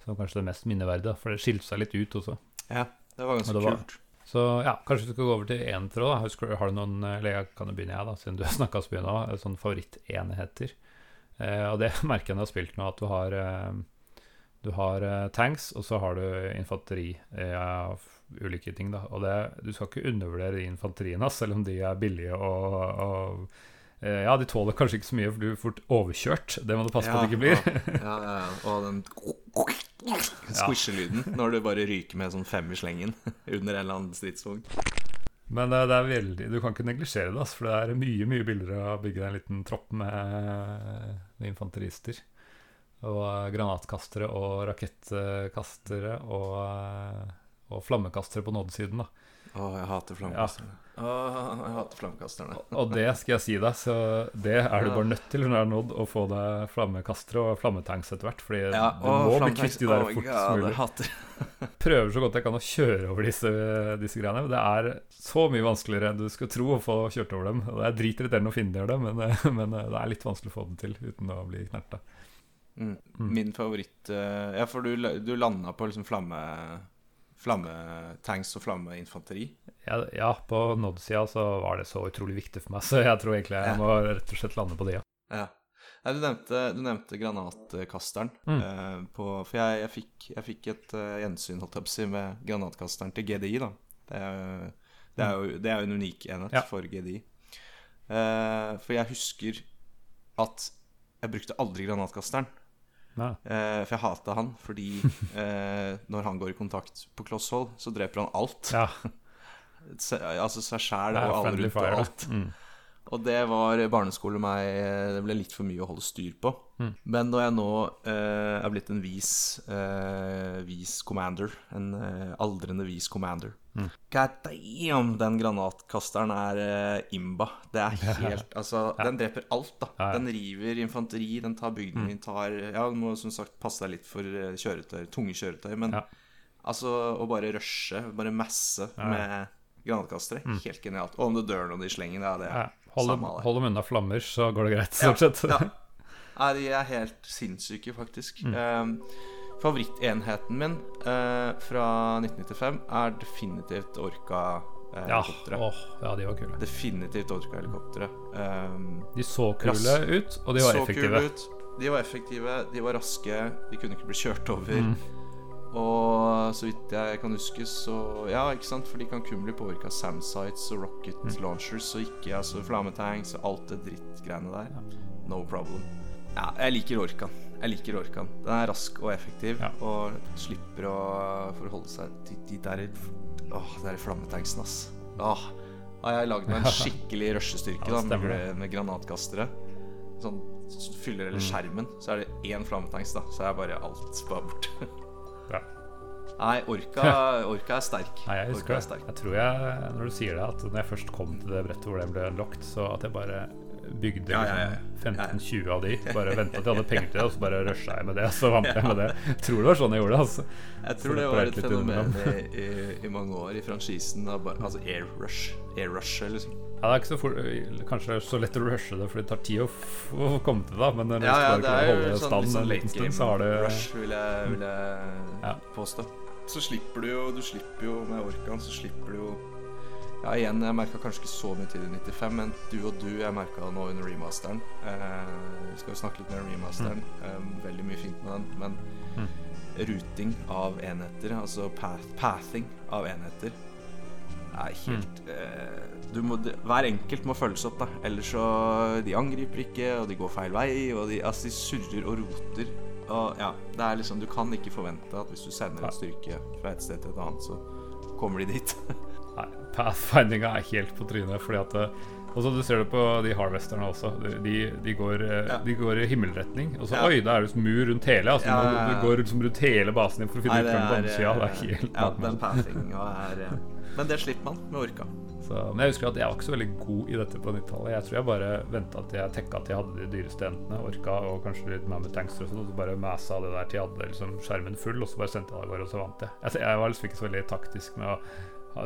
Speaker 1: som kanskje det mest minneverdige, for det skilte seg litt ut også.
Speaker 2: Ja, det var ganske
Speaker 1: det var-
Speaker 2: kult.
Speaker 1: Så ja, kanskje vi skal gå over til én tråd. har du noen Eller jeg kan jo begynne, jeg, da, siden du har snakka så mye nå. Sånne favorittenheter. Eh, og det merker jeg når jeg har spilt nå, at du har eh, Du har eh, tanks, og så har du infanteri eh, av ulike ting. da Og det, du skal ikke undervurdere de infanteriene, selv om de er billige og, og eh, Ja, de tåler kanskje ikke så mye, for du blir fort overkjørt. Det må du passe på at det ikke blir.
Speaker 2: Ja, ja, ja. Og den squisher-lyden når du bare ryker med sånn fem i slengen under en eller annen stridsvogn.
Speaker 1: Men det, det er veldig, du kan ikke neglisjere det, for det er mye mye billigere å bygge en liten tropp med infanterister. Og eh, granatkastere og rakettkastere og, eh, og flammekastere på nådesiden. da.
Speaker 2: Å, jeg hater flammekasterne. Å, jeg hater flammekasterne.
Speaker 1: Og det skal jeg si deg, så det er du bare nødt til når du er nådd, å få deg flammekastere og flammetanks etter hvert. Fordi
Speaker 2: Ja,
Speaker 1: du
Speaker 2: å,
Speaker 1: må bli kvitt de der
Speaker 2: oh
Speaker 1: fortest mulig. Prøver så godt jeg kan å kjøre over disse, disse greiene. Men det er så mye vanskeligere enn du skulle tro å få kjørt over dem. Og Det er dritirriterende å finne det, men, men det er litt vanskelig å få det til uten å bli knerta.
Speaker 2: mm. Min favoritt eh, Ja, for du, du landa på liksom flamme Flammetanks og flammeinfanteri.
Speaker 1: Ja, ja, på Nod-sida så var det så utrolig viktig for meg, så jeg tror egentlig jeg må rett og slett lande på det, ja.
Speaker 2: Ja. Du nevnte, du nevnte granatkasteren.
Speaker 1: Mm.
Speaker 2: eh, på, for jeg, jeg, fikk, jeg fikk et uh, gjensyn holdt jeg på å si, med granatkasteren til GDI. da Det er, det er jo det er jo en unik enhet
Speaker 1: Ja.
Speaker 2: for GDI. Eh, for jeg husker at jeg brukte aldri granatkasteren.
Speaker 1: Nei.
Speaker 2: Eh, for jeg hata han fordi eh, når han går i kontakt på kloss hold, så dreper han alt.
Speaker 1: Ja,
Speaker 2: Se, altså seg sjæl og alle rundt og alt.
Speaker 1: Mm.
Speaker 2: Og det var barneskole meg Det ble litt for mye å holde styr på.
Speaker 1: Mm.
Speaker 2: Men når jeg nå eh, er blitt en vis eh, vis commander, en eh, aldrende vis commander
Speaker 1: Mm.
Speaker 2: God damn, den granatkasteren er eh, imba. Det er helt Altså, den dreper alt, da.
Speaker 1: Ja, ja.
Speaker 2: Den river infanteri, den tar bygden den tar Ja, du må som sagt passe deg litt for eh, kjøretøy, tunge kjøretøy, men
Speaker 1: Ja.
Speaker 2: altså å bare rushe, bare masse
Speaker 1: Ja, ja.
Speaker 2: med granatkastere, helt genialt. Og om du dør noen de slenger, ja, det
Speaker 1: Ja,
Speaker 2: er
Speaker 1: hold, dem,
Speaker 2: samme av
Speaker 1: hold dem unna flammer, så går det greit, stort sett.
Speaker 2: Ja. Nei, de er helt sinnssyke, faktisk.
Speaker 1: Mm.
Speaker 2: Um, Favorittenheten min eh, fra 1995 er definitivt
Speaker 1: Orca.
Speaker 2: Ja,
Speaker 1: åh, ja, de var kule.
Speaker 2: definitivt Orca-helikoptre. Um,
Speaker 1: De så kule ut, og de var
Speaker 2: så
Speaker 1: effektive.
Speaker 2: De var effektive, de var raske, de kunne ikke bli kjørt over.
Speaker 1: Mm.
Speaker 2: Og så vidt jeg kan huske, så Ja, ikke sant, for de kan kun bli påvirka av SAM-sites og rocket
Speaker 1: Mm.
Speaker 2: launchers og ikke altså flammetanks og alt det drittgreiene der. No problem. Ja, jeg liker Orkan. Jeg liker Orkan. Den er rask og effektiv
Speaker 1: Ja.
Speaker 2: og slipper å forholde seg til de der Åh, de der flammetanksen, ass. Åh, har jeg lagd meg en skikkelig rushestyrke
Speaker 1: Ja,
Speaker 2: da, med, med granatkastere. sånn fyller hele skjermen, så er det én flammetanks, da. Så er bare alt bare borte.
Speaker 1: Ja.
Speaker 2: Nei, Orka, orka er sterk.
Speaker 1: Nei, jeg husker
Speaker 2: er
Speaker 1: det. Jeg tror jeg, når du sier det, at når jeg først kom til det brettet hvor den ble unlocked, så at jeg bare bygde
Speaker 2: Ja, ja, ja.
Speaker 1: liksom 15-20 av de. Bare venta til jeg hadde penger til det, og så bare rusha jeg med det. Og så vant jeg med det. Jeg tror det var sånn jeg gjorde det. altså
Speaker 2: Jeg tror det
Speaker 1: det
Speaker 2: var et fenomen i, i, mange år i franchisen. Altså air rush. Air rush, liksom.
Speaker 1: Ja, det er ikke så fort, kanskje så lett å rushe det, for det tar tid å, å komme til det. Men når
Speaker 2: Ja, ja, det er jo
Speaker 1: holde
Speaker 2: sånn,
Speaker 1: stand
Speaker 2: game
Speaker 1: stund, så har du
Speaker 2: rush, vil jeg, vil jeg
Speaker 1: Ja.
Speaker 2: påstå. Så slipper du jo Du slipper jo med Orkan, så slipper du jo Ja, igjen, jeg merka kanskje ikke så mye til i 95, men du og du jeg merka nå under remasteren. Eh, vi skal jo snakke litt mer om remasteren. Eh, veldig mye fint med den, men ruting av enheter, altså path, pathing av enheter, er helt eh, du må, Hver enkelt må følges opp, da. Ellers så De angriper ikke, og de går feil vei, og de, altså, de surrer og roter. Og ja, det er liksom Du kan ikke forvente at hvis du sender en styrke fra et sted til et annet, så kommer de dit.
Speaker 1: Pathfindinga er helt på trynet. Fordi at eh, Og så Du ser det på de harvesterne også. De, de, går, eh,
Speaker 2: Ja.
Speaker 1: de går i himmelretning. Og så
Speaker 2: Ja.
Speaker 1: oi, da er det liksom mur rundt hele. Altså,
Speaker 2: Ja, ja,
Speaker 1: du går liksom rundt hele basen din for å finne ut hvem sida. Det er
Speaker 2: eh,
Speaker 1: helt
Speaker 2: Ja, den pathinga er Men det slipper man med Orka.
Speaker 1: Så, men jeg husker at jeg var ikke så veldig god i dette på 90-tallet. Jeg tror jeg bare venta til jeg tekka at jeg hadde de dyreste entene, orka og kanskje litt med Tankster og sånn, og så bare masa det der til jeg hadde liksom skjermen full, og så bare sendte jeg det av gårde, og så vant jeg. Jeg, jeg var liksom ikke så veldig taktisk med å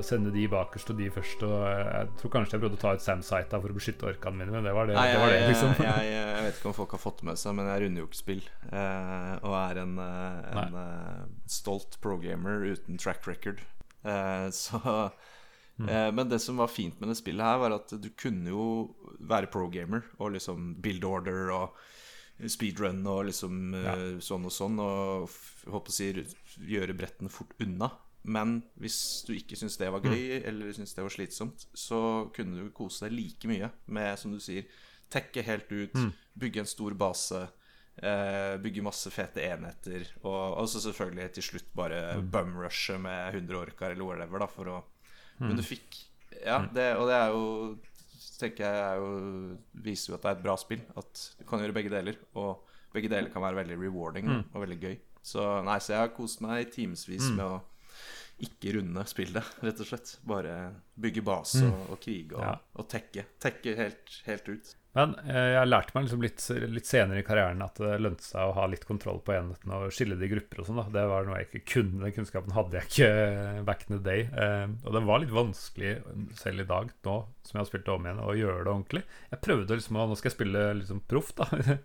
Speaker 1: sende de bakerst og de først, og jeg tror kanskje jeg prøvde å ta ut Sam Saita for å beskytte orkaene mine, men det var det,
Speaker 2: Nei,
Speaker 1: det, var det liksom.
Speaker 2: jeg, jeg, jeg vet ikke om folk har fått med seg, men jeg runder jo ikke spill. Eh, og er en, eh, en eh, stolt pro-gamer uten track record. Eh, så eh, Men det som var fint med det spillet her, var at du kunne jo være pro-gamer og liksom build order og speedrun og liksom ja. sånn og sånn, og håper å si gjøre brettene fort unna. Men hvis du ikke syntes det var gøy, eller syntes det var slitsomt, så kunne du kose deg like mye med, som du sier, tekke helt ut, bygge en stor base, eh, bygge masse fete enheter, og, og så selvfølgelig til slutt bare bumrushe med 100 orker eller whatever, da, for å Men du fikk Ja, det, og det er jo tenker jeg er jo, viser jo at det er et bra spill. At du kan gjøre begge deler. Og begge deler kan være veldig rewarding og veldig gøy. Så nei, så jeg har kost meg i timevis med å ikke runde spillet, rett og slett. Bare bygge base og, og krige og,
Speaker 1: Ja.
Speaker 2: og tekke. Tekke helt, helt ut.
Speaker 1: Men eh, jeg lærte meg liksom litt, litt senere i karrieren at det lønte seg å ha litt kontroll på enhetene og skille det i grupper og sånn. Det var noe jeg ikke kunne. Den kunnskapen hadde jeg ikke eh, back in the day. Eh, og det var litt vanskelig selv i dag, nå som jeg har spilt det om igjen, å gjøre det ordentlig. Jeg prøvde liksom å Nå skal jeg spille liksom proff, da.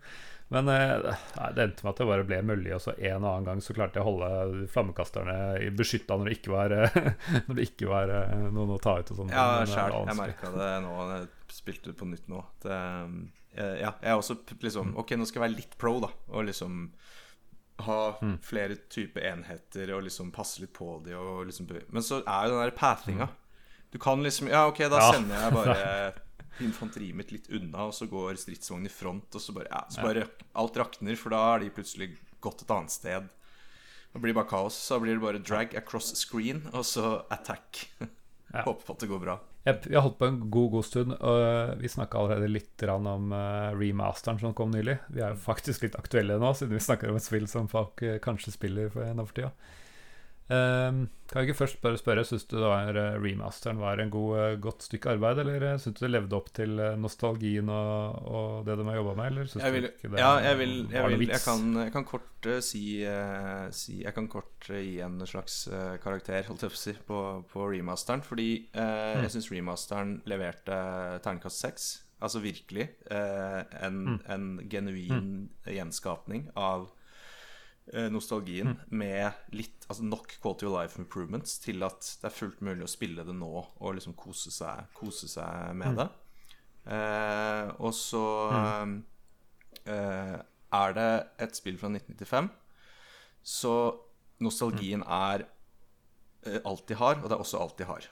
Speaker 1: Men eh, det endte med at det bare ble mølje, og så en og annen gang så klarte jeg å holde flammekasterne beskytta når det ikke var, når det ikke var eh, noen å ta ut og sånn.
Speaker 2: Ja, sjæl. Jeg merka det nå jeg spilte det på nytt nå. Det, eh, ja, jeg er også liksom Ok, nå skal jeg være litt pro, da. Og liksom ha
Speaker 1: Mm.
Speaker 2: flere typer enheter og liksom passe litt på de og liksom Men så er jo den der pathinga. Du kan liksom Ja, ok, da
Speaker 1: Mm. Ja.
Speaker 2: sender jeg bare infanteriet mitt litt unna, og så går stridsvognen i front, og så bare Ja, så bare alt rakner, for da er de plutselig gått et annet sted. Det blir bare kaos. Så blir det bare drag across screen, og så attack.
Speaker 1: Ja.
Speaker 2: Håper på at det går bra.
Speaker 1: Jeg, vi har holdt på en god, god stund, og vi snakka allerede litt om eh, remasteren som kom nylig. Vi er jo faktisk litt aktuelle nå, siden vi snakker om et spill som folk eh, kanskje spiller for nå for tida. Ehm, kan jeg ikke først bare spørre, syns du var, eh, remasteren var en god, eh, godt stykke arbeid, eller uh, syns du det levde opp til eh, nostalgien og, og det de har jobba med, eller syns du ikke det
Speaker 2: ja, jeg vil, jeg,
Speaker 1: var noe
Speaker 2: vits? jeg, kan, jeg kan kort uh, si, uh, si Jeg kan kort uh, gi en slags eh, karakter, holdt jeg på si, på, på remasteren. Fordi mm. jeg syns remasteren leverte terningkast seks. Altså virkelig. eh, en, en genuin gjenskapning av eh, nostalgien med litt Altså nok quality of life improvements til at det er fullt mulig å spille det nå og liksom kose seg, kose seg med det. Eh, og så eh, er det et spill fra 1995, så nostalgien er eh, alt de har, og det er også alt de har.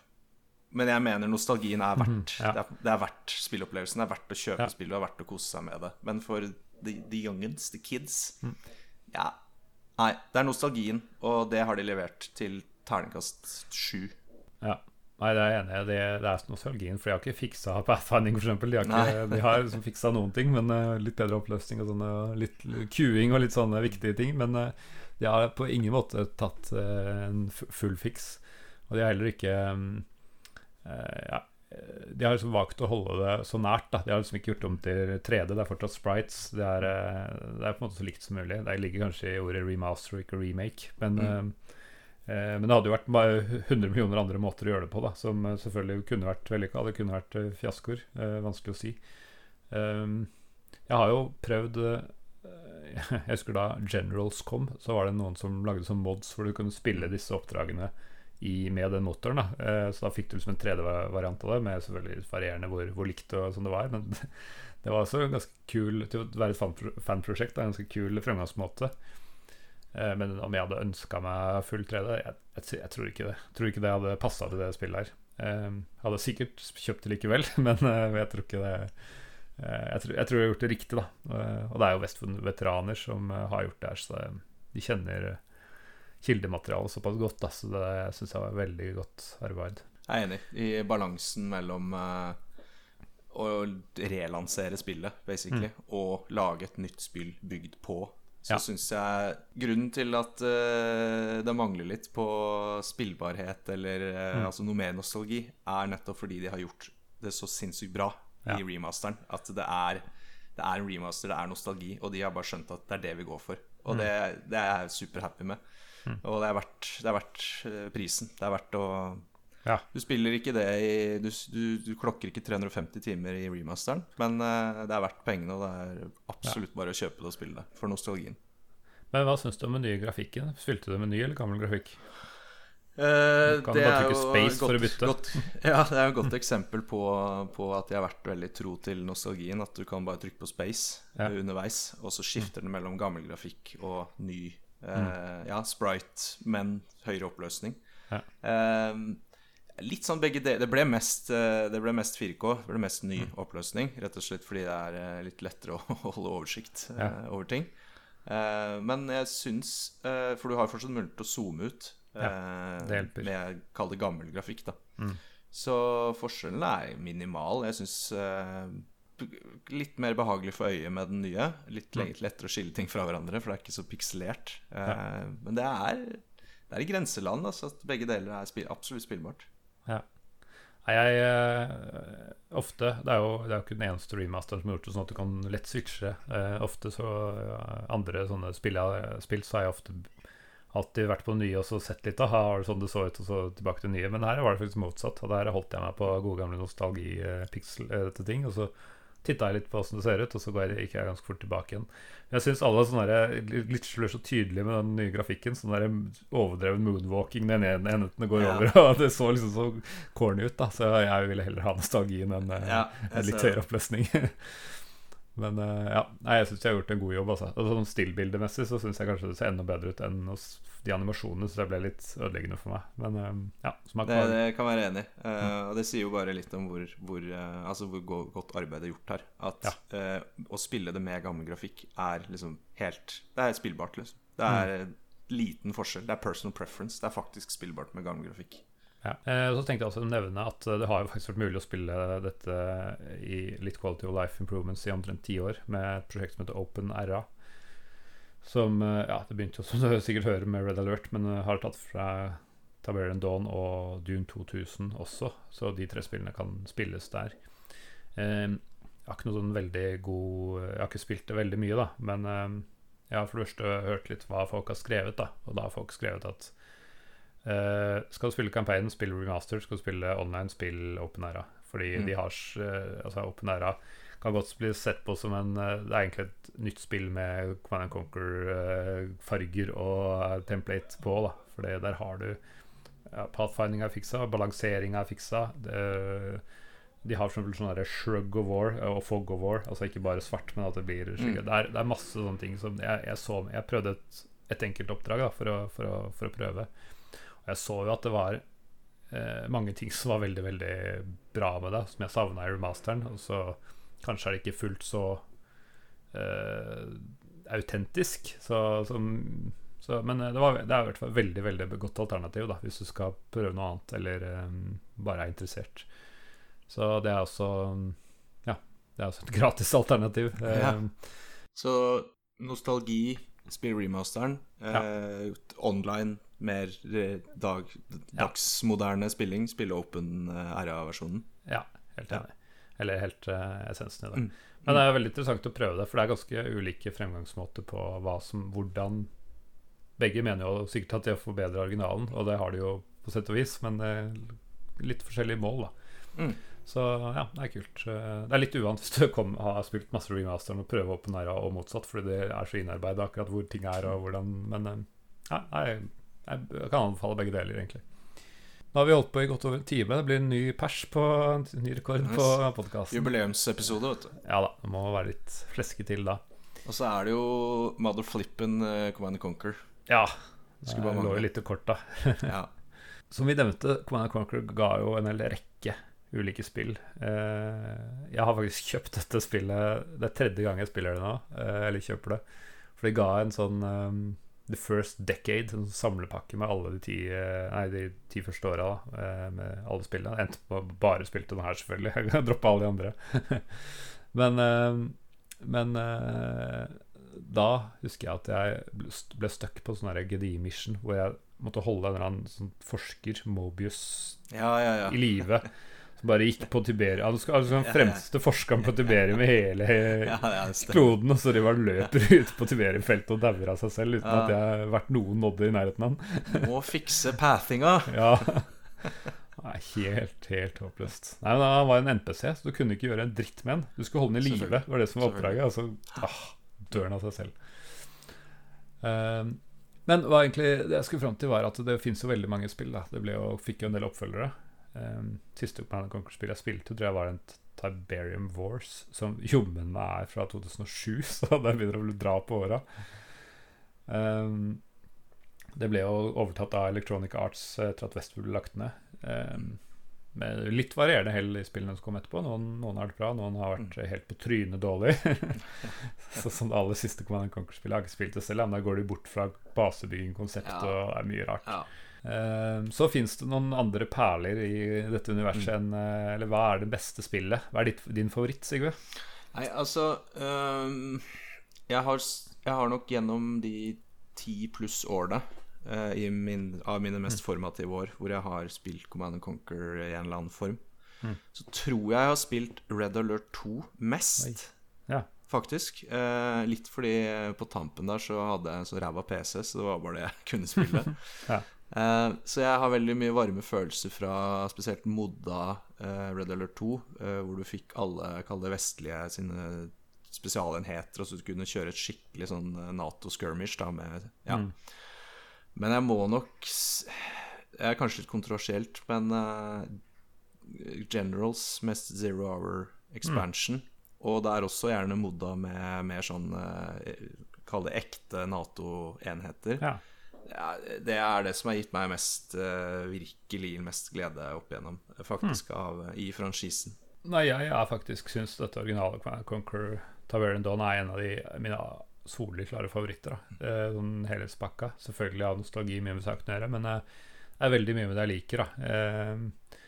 Speaker 2: Men jeg mener nostalgien er verdt
Speaker 1: ja.
Speaker 2: det, er, det er verdt spillopplevelsen. Det er verdt å kjøpe
Speaker 1: Ja.
Speaker 2: spill og er verdt å kose seg med det. Men for the, the youngins, the kids Ja, nei, det er nostalgien, og det har de levert til terningkast sju.
Speaker 1: Ja. Nei, det er jeg enig i. Det, det er nostalgien. For de har ikke fiksa Pathfinding, f.eks. De har, ikke, de har liksom fiksa noen ting, men uh, litt bedre oppløsning og sånne litt queuing og litt sånne viktige ting. Men uh, de har på ingen måte tatt uh, en full fiks. Og de har heller ikke um, Ja, de har liksom valgt å holde det så nært. Da. De har liksom ikke gjort om til 3D. Det er fortsatt sprites. Det er, det er på en måte så likt som mulig. Det ligger kanskje i ordet remaster, ikke remake. Men mm. Eh, men det hadde jo vært 100 millioner andre måter å gjøre det på, da, som eh, selvfølgelig kunne vært vellykka. Det kunne vært eh, fiaskoer. Eh, vanskelig å si. Um, jeg har jo prøvd Jeg husker da Generals kom, så var det noen som lagde sånn mods hvor du kunne spille disse oppdragene i, med den motoren. Da. Eh, så da fikk du liksom en 3D-variant av det, med selvfølgelig varierende hvor, hvor likt og sånn det var. Men det var også ganske kul til å være et fanprosjekt. En ganske kul fremgangsmåte. Eh, men om jeg hadde ønska meg full 3D, jeg, jeg, jeg, tror ikke det. Jeg tror ikke det hadde passa til det spillet her. Jeg eh, hadde sikkert kjøpt det likevel, men jeg tror ikke det jeg tror, jeg tror, jeg har gjort det riktig, da. Og det er jo Vestfold-veteraner som har gjort det her, så de kjenner kildematerialet såpass godt, da, så det syns jeg var veldig godt arbeid.
Speaker 2: Jeg er enig i balansen mellom uh, å relansere spillet, basically, mm. og lage et nytt spill bygd på så ja. syns jeg grunnen til at uh, det mangler litt på spillbarhet eller uh, mm. altså noe mer nostalgi, er nettopp fordi de har gjort det så sinnssykt bra ja. i remasteren. At det er, det er, en remaster, det er nostalgi, og de har bare skjønt at det er det vi går for. Og mm. det, det, er jeg superhappy med. Mm. Og det er verdt, det er verdt uh, prisen. Det er verdt å ja. Du spiller ikke det i du, du, du, klokker ikke 350 timer i remasteren, men uh, det er verdt pengene, og det er absolutt ja. bare å kjøpe det og spille det for nostalgien.
Speaker 1: Men hva syns du om den nye grafikken? Spilte du med ny eller gammel grafikk?
Speaker 2: Uh, kan du bare trykke space godt, for å bytte? Godt, ja, det er jo et godt eksempel på, på, at jeg har vært veldig tro til nostalgien. At du kan bare trykke på space ja. underveis, og så skifter den mellom gammel grafikk og ny. Mm. Ja, sprite, men høyere oppløsning. Ja. Uh, Litt sånn begge deler. Det ble mest, eh, det ble mest 4K. Det ble mest ny mm. oppløsning. Rett og slett fordi det er eh, litt lettere å holde oversikt ja. over ting. Men jeg syns For du har fortsatt mulighet til å zoome ut ja, det med kall det gammel grafikk. da mm. Så forskjellen er minimal. Jeg syns litt mer behagelig for øyet med den nye. Litt, mm. lettere å skille ting fra hverandre, for det er ikke så pikselert. Ja. Men det er, det er i grenseland. Altså, at begge deler er spil absolutt spillbart.
Speaker 1: Ja. Nei, jeg uh, Ofte Det er jo det er jo ikke den eneste remasteren som har gjort det sånn at du kan lett switche. Uh, ofte så Andre sånne spill jeg har spilt, så har jeg ofte alltid vært på nye og så sett litt. Aha, det sånn det så ut, og så tilbake til nye. Men her var det faktisk motsatt. Og der holdt jeg meg på gode gamle nostalgi-pixel-ting. Og så titta jeg litt på åssen det ser ut, og så gikk jeg ganske fort tilbake igjen. Jeg syns alle sånne glitcher blir så tydelige med den nye grafikken. Sånn der overdreven moonwalking den ene enheten går ja. over. Og det så liksom så corny ut, da. Så jeg ville heller ha nostalgien enn ja, en litt høyere oppløsning. Men uh, ja, Nei, jeg syns jeg har gjort en god jobb. Altså. Og sånn Stillbildemessig så syns jeg kanskje det ser enda bedre ut enn hos de animasjonene. Så det ble litt ødeleggende for meg. Men uh, ja,
Speaker 2: det, det, kan være enig uh, mm. Og det sier jo bare litt om hvor, hvor, altså hvor godt arbeidet er gjort her. At ja. å spille det med gammel grafikk er liksom helt Det er spillbart, liksom. Det er mm. liten forskjell. Det er personal preference. Det er faktisk spillbart med gammel grafikk.
Speaker 1: Ja. Eh, så tenkte jeg også å nevne at det har jo faktisk vært mulig å spille dette i litt Quality of Life Improvements i omtrent ti år, med et prosjekt som heter Open RA. Som eh, Ja, det begynte jo som du sikkert hører med Red Alert, men eh, har tatt fra Taberian Dawn og Dune 2000 også, så de tre spillene kan spilles der. jeg har ikke noe sånn veldig god Jeg har ikke spilt det veldig mye, da, men jeg har for det første hørt litt hva folk har skrevet, da, og da har folk skrevet at Uh, skal du spille campaign, spill remaster. Skal du spille online, spill Open Era. Fordi mm. de har uh, Altså Open Era kan godt bli sett på som en uh, Det er egentlig et nytt spill med Command Conquer-farger og template på. da Fordi der har du ja, Pathfinding er fiksa, balansering er fiksa. Det, de har sånn shrug of war og fog of war. Altså ikke bare svart, men at det blir. Mm. Det, er, det, er, masse sånne ting som jeg, jeg, så, jeg prøvde et, et enkelt oppdrag da, for, å, for, å, for å prøve. Og jeg så jo at det var eh, mange ting som var veldig, veldig bra med det, som jeg savna i remasteren. Og så kanskje er det ikke fullt så eh, autentisk. Så, som, Så, men eh, det, var, det er i hvert fall veldig veldig godt alternativ da, hvis du skal prøve noe annet eller eh, bare er interessert. Så det er også Ja, det er også et gratis alternativ.
Speaker 2: Ja.
Speaker 1: Eh,
Speaker 2: Så nostalgi, spill remasteren. Eh, online, mer eh, dag, dagsmoderne spilling. Spille open eh, RA-versjonen.
Speaker 1: Ja, helt enig. Eller helt uh, essensen i det.
Speaker 2: Mm.
Speaker 1: Men det er veldig interessant å prøve det, for det er ganske ulike fremgangsmåter på hva som, hvordan Begge mener jo sikkert at de har forbedra originalen, og det har de jo på sett og vis, men det er litt forskjellige mål, da.
Speaker 2: Mm.
Speaker 1: Så ja, det er kult. Det er litt uvant hvis du kom, har spilt masse remasteren og prøver Open Era og motsatt, fordi det er så innarbeidet akkurat hvor ting er og hvordan Men ja, det jeg, jeg kan anbefale begge deler, egentlig. Nå har vi holdt på i godt over en time. Det blir en ny pers på en ny rekord på podkasten.
Speaker 2: Jubileumsepisode, vet du.
Speaker 1: Ja da, det må være litt fleske til da.
Speaker 2: Og så er det jo Mother Flippen uh, Command Conquer.
Speaker 1: Ja. Det lå jo litt i kort, da.
Speaker 2: Ja.
Speaker 1: Som vi nevnte, Command Conquer ga jo en hel rekke ulike spill. Eh, jeg har faktisk kjøpt dette spillet Det er tredje gang jeg spiller det nå, eh, eller kjøper det. For det ga en sånn um, The First Decade, en samlepakke med alle de ti, eh, nei, de ti første åra. Eh, med alle spillene. Endte på bare spilte den her, selvfølgelig. Jeg kan droppe alle de andre. men eh, men da husker jeg at jeg ble st- stuck på sånn GDI-mission, hvor jeg måtte holde en eller annen sånn forsker, Mobius,
Speaker 2: ja, ja, ja.
Speaker 1: i live. Bare gikk på Tiberium. Han var altså den fremste forskeren på Tiberium i hele
Speaker 2: det
Speaker 1: kloden, og så driver han løper ut på Tiberiumfeltet og dauer av seg selv uten at jeg har vært noen nådde i nærheten av han.
Speaker 2: Må fikse pathinga.
Speaker 1: Ja. Nei, helt, helt håpløst. Nei, men Han var en NPC, så du kunne ikke gjøre en dritt med han. Du skulle holde den i live. Det var det som var oppdraget. Altså, ah, dør han av seg selv. Um, men egentlig det jeg skulle fram til, var at det fins jo veldig mange spill. Da. Det ble jo, fikk jo en del oppfølgere. Um, siste Command Conquer-spill jeg spilte, tror jeg var en Tiberium Wars, som jommen meg er fra 2007, så det begynner å dra på åra. Um, det ble jo overtatt av Electronic Arts etter at Westwood ble lagt ned. Um, med litt varierende hell i spillene som kom etterpå. Noen, noen har vært bra, noen har vært eh, helt på trynet dårlig. så Som det aller siste Command Conquer-spillet. Jeg har ikke spilt det selv, men da går de bort fra basebygging, konsept
Speaker 2: Ja.
Speaker 1: og det er mye rart.
Speaker 2: Ja.
Speaker 1: Um, så fins det noen andre perler i dette universet enn eh, Eller hva er det beste spillet? Hva er ditt, din favoritt, Sigve?
Speaker 2: Nei, altså um, jeg, har, jeg har nok gjennom de ti pluss årene uh, i min, av mine mest formative år, hvor jeg har spilt Command and Conquer i en eller annen form, så tror jeg jeg har spilt Red Alert 2 mest.
Speaker 1: Ja.
Speaker 2: Faktisk. Eh, litt fordi på tampen der så hadde jeg en så ræva PC, så det var bare det jeg kunne spille.
Speaker 1: Ja.
Speaker 2: Eh, så jeg har veldig mye varme følelser fra spesielt modda eh, Red Alert 2, eh, hvor du fikk alle, kall det vestlige, sine spesialenheter, og så du kunne kjøre et skikkelig sånn Nato-skirmish da med Ja. Men jeg må nok Jeg er kanskje litt kontroversielt, men Generals mest Zero Hour Expansion. Og det er også gjerne modda med mer sånn Kall det ekte Nato-enheter.
Speaker 1: Ja.
Speaker 2: Ja, det er det som har gitt meg mest eh, virkelig mest glede opp igjennom, faktisk, av, i franchisen.
Speaker 1: Nei, jeg jeg faktisk syns dette originale Conquer Taverian Dawn er en av de mine soleklare favoritter. da. Eh, Sånn helhetspakka. Selvfølgelig har nostalgi mye med saken å gjøre, men eh, det er veldig mye med det jeg liker. da. Eh,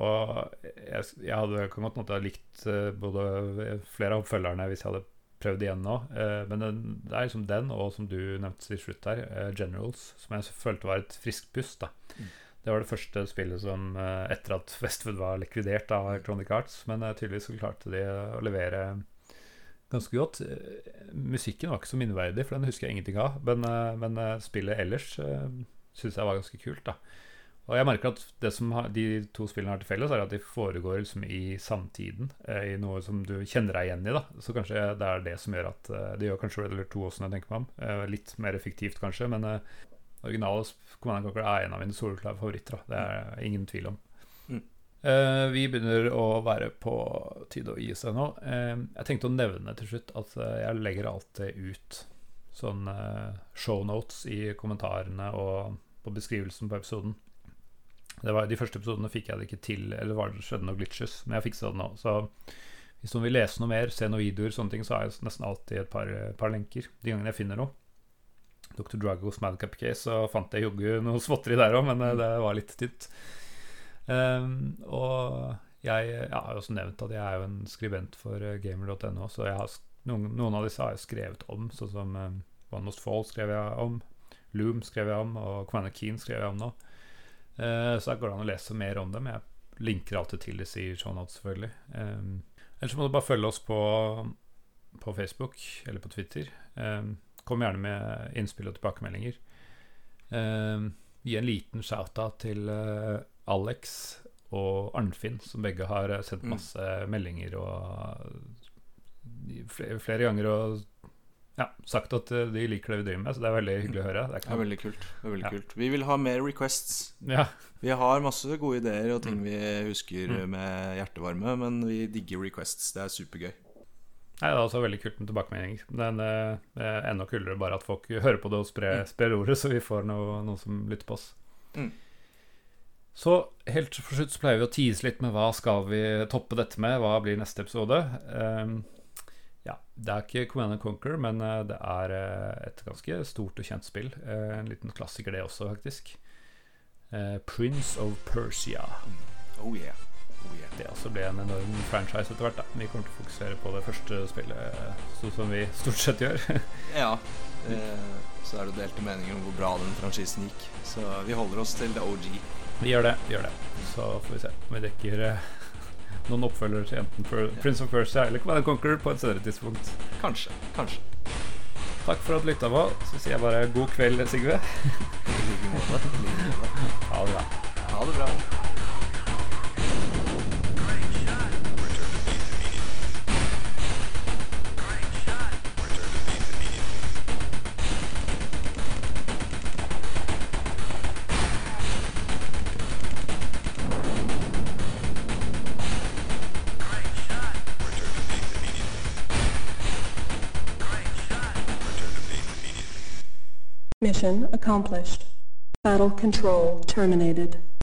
Speaker 1: og jeg, jeg hadde kan godt måtte ha likt eh, både flere av oppfølgerne hvis jeg hadde prøvd igjen nå. Eh, men den, det er liksom den, og som du nevnte til slutt her, eh, Generals, som jeg følte var et friskt pust. da. Det var det første spillet som eh, etter at Westwood var likvidert av Electronic Arts. Men tydeligvis så klarte de å levere ganske godt. Musikken var ikke så minneverdig, for den husker jeg ingenting av. Men, men spillet ellers uh, syns jeg var ganske kult. da Og jeg merker at det som har, de to spillene har til felles, er at de foregår liksom i samtiden. eh, I noe som du kjenner deg igjen i. da Så kanskje det er det som gjør at eh, Det gjør kanskje Red Alert 2 også, når jeg tenker meg om. Eh, Litt mer effektivt, kanskje, men originale Command Conquer er en av mine soleklare favoritter. Da. Det er ingen tvil om.
Speaker 2: Mm.
Speaker 1: Eh, vi begynner å være på tide å gi seg nå. Uh, jeg tenkte å nevne til slutt at jeg legger alltid ut sånn uh, shownotes i kommentarene og på beskrivelsen på episoden. Var, de første episodene fikk jeg det ikke til, eller var det skjedde noe glitches, men jeg fiksa det nå. Så hvis noen vil lese noe mer, se noen videoer, sånne ting, så har jeg nesten alltid et par, par lenker de gangene jeg finner noe. Dr. Dragos Madcap Case, så fant jeg joggu noe småtteri der òg, men eh, det var litt tynt. Um, og jeg, jeg har jo også nevnt at jeg er jo en skribent for eh, gamer.no, så har, noen, noen av disse har jeg skrevet om, sånn som um, One Must Fall skrev jeg om, Loom skrev jeg om, og Commander Keen skrev jeg om nå. Eh, så det går an å lese mer om dem. Jeg linker alltid til disse i shownotes, selvfølgelig. Um, ellers så må du bare følge oss på, på Facebook eller på Twitter. Um, kom gjerne med innspill og tilbakemeldinger. Gi en liten shout-out til eh, Alex og Arnfinn, som begge har eh, sendt
Speaker 2: Mm.
Speaker 1: masse meldinger og flere ganger og ja, sagt at eh, de liker det vi driver med, så det er veldig hyggelig å høre. Det er
Speaker 2: Det er veldig kult. Det er veldig
Speaker 1: Ja.
Speaker 2: kult. Vi vil ha mer requests.
Speaker 1: ja,
Speaker 2: Vi har masse gode ideer og ting
Speaker 1: Mm.
Speaker 2: vi husker
Speaker 1: Mm.
Speaker 2: med hjertevarme, men vi digger requests. Det er supergøy.
Speaker 1: Nei, det er også veldig kult med tilbakemeldinger. Men eh, det er enda kulere bare at folk hører på det og sprer, sprer ordet, så vi får noe, noen som lytter på oss.
Speaker 2: Mm.
Speaker 1: Så helt for slutt så pleier vi å tease litt med hva skal vi toppe dette med. Hva blir neste episode? Ehm, ja, Det er ikke Command and Conquer, men eh, det er eh, et ganske stort og kjent spill. Eh, en liten klassiker, det også, faktisk. Prince of Persia.
Speaker 2: Oh yeah. Oh yeah.
Speaker 1: Det også ble en enorm franchise etter hvert. da Vi kommer til å fokusere på det første spillet, sånn som vi stort sett gjør.
Speaker 2: Ja. Så er det delte meninger om hvor bra den franchisen gikk. Så vi holder oss til the OG.
Speaker 1: Vi gjør det. vi gjør det Så får vi se om vi dekker noen oppfølgere til enten Prince of Persia eller Command and Conquer på et senere tidspunkt.
Speaker 2: Kanskje. Kanskje.
Speaker 1: Takk for at du lytta på. Så sier jeg bare god kveld, Sigve. Ha det bra.
Speaker 2: Ha det bra.
Speaker 3: Mission accomplished. Battle control terminated.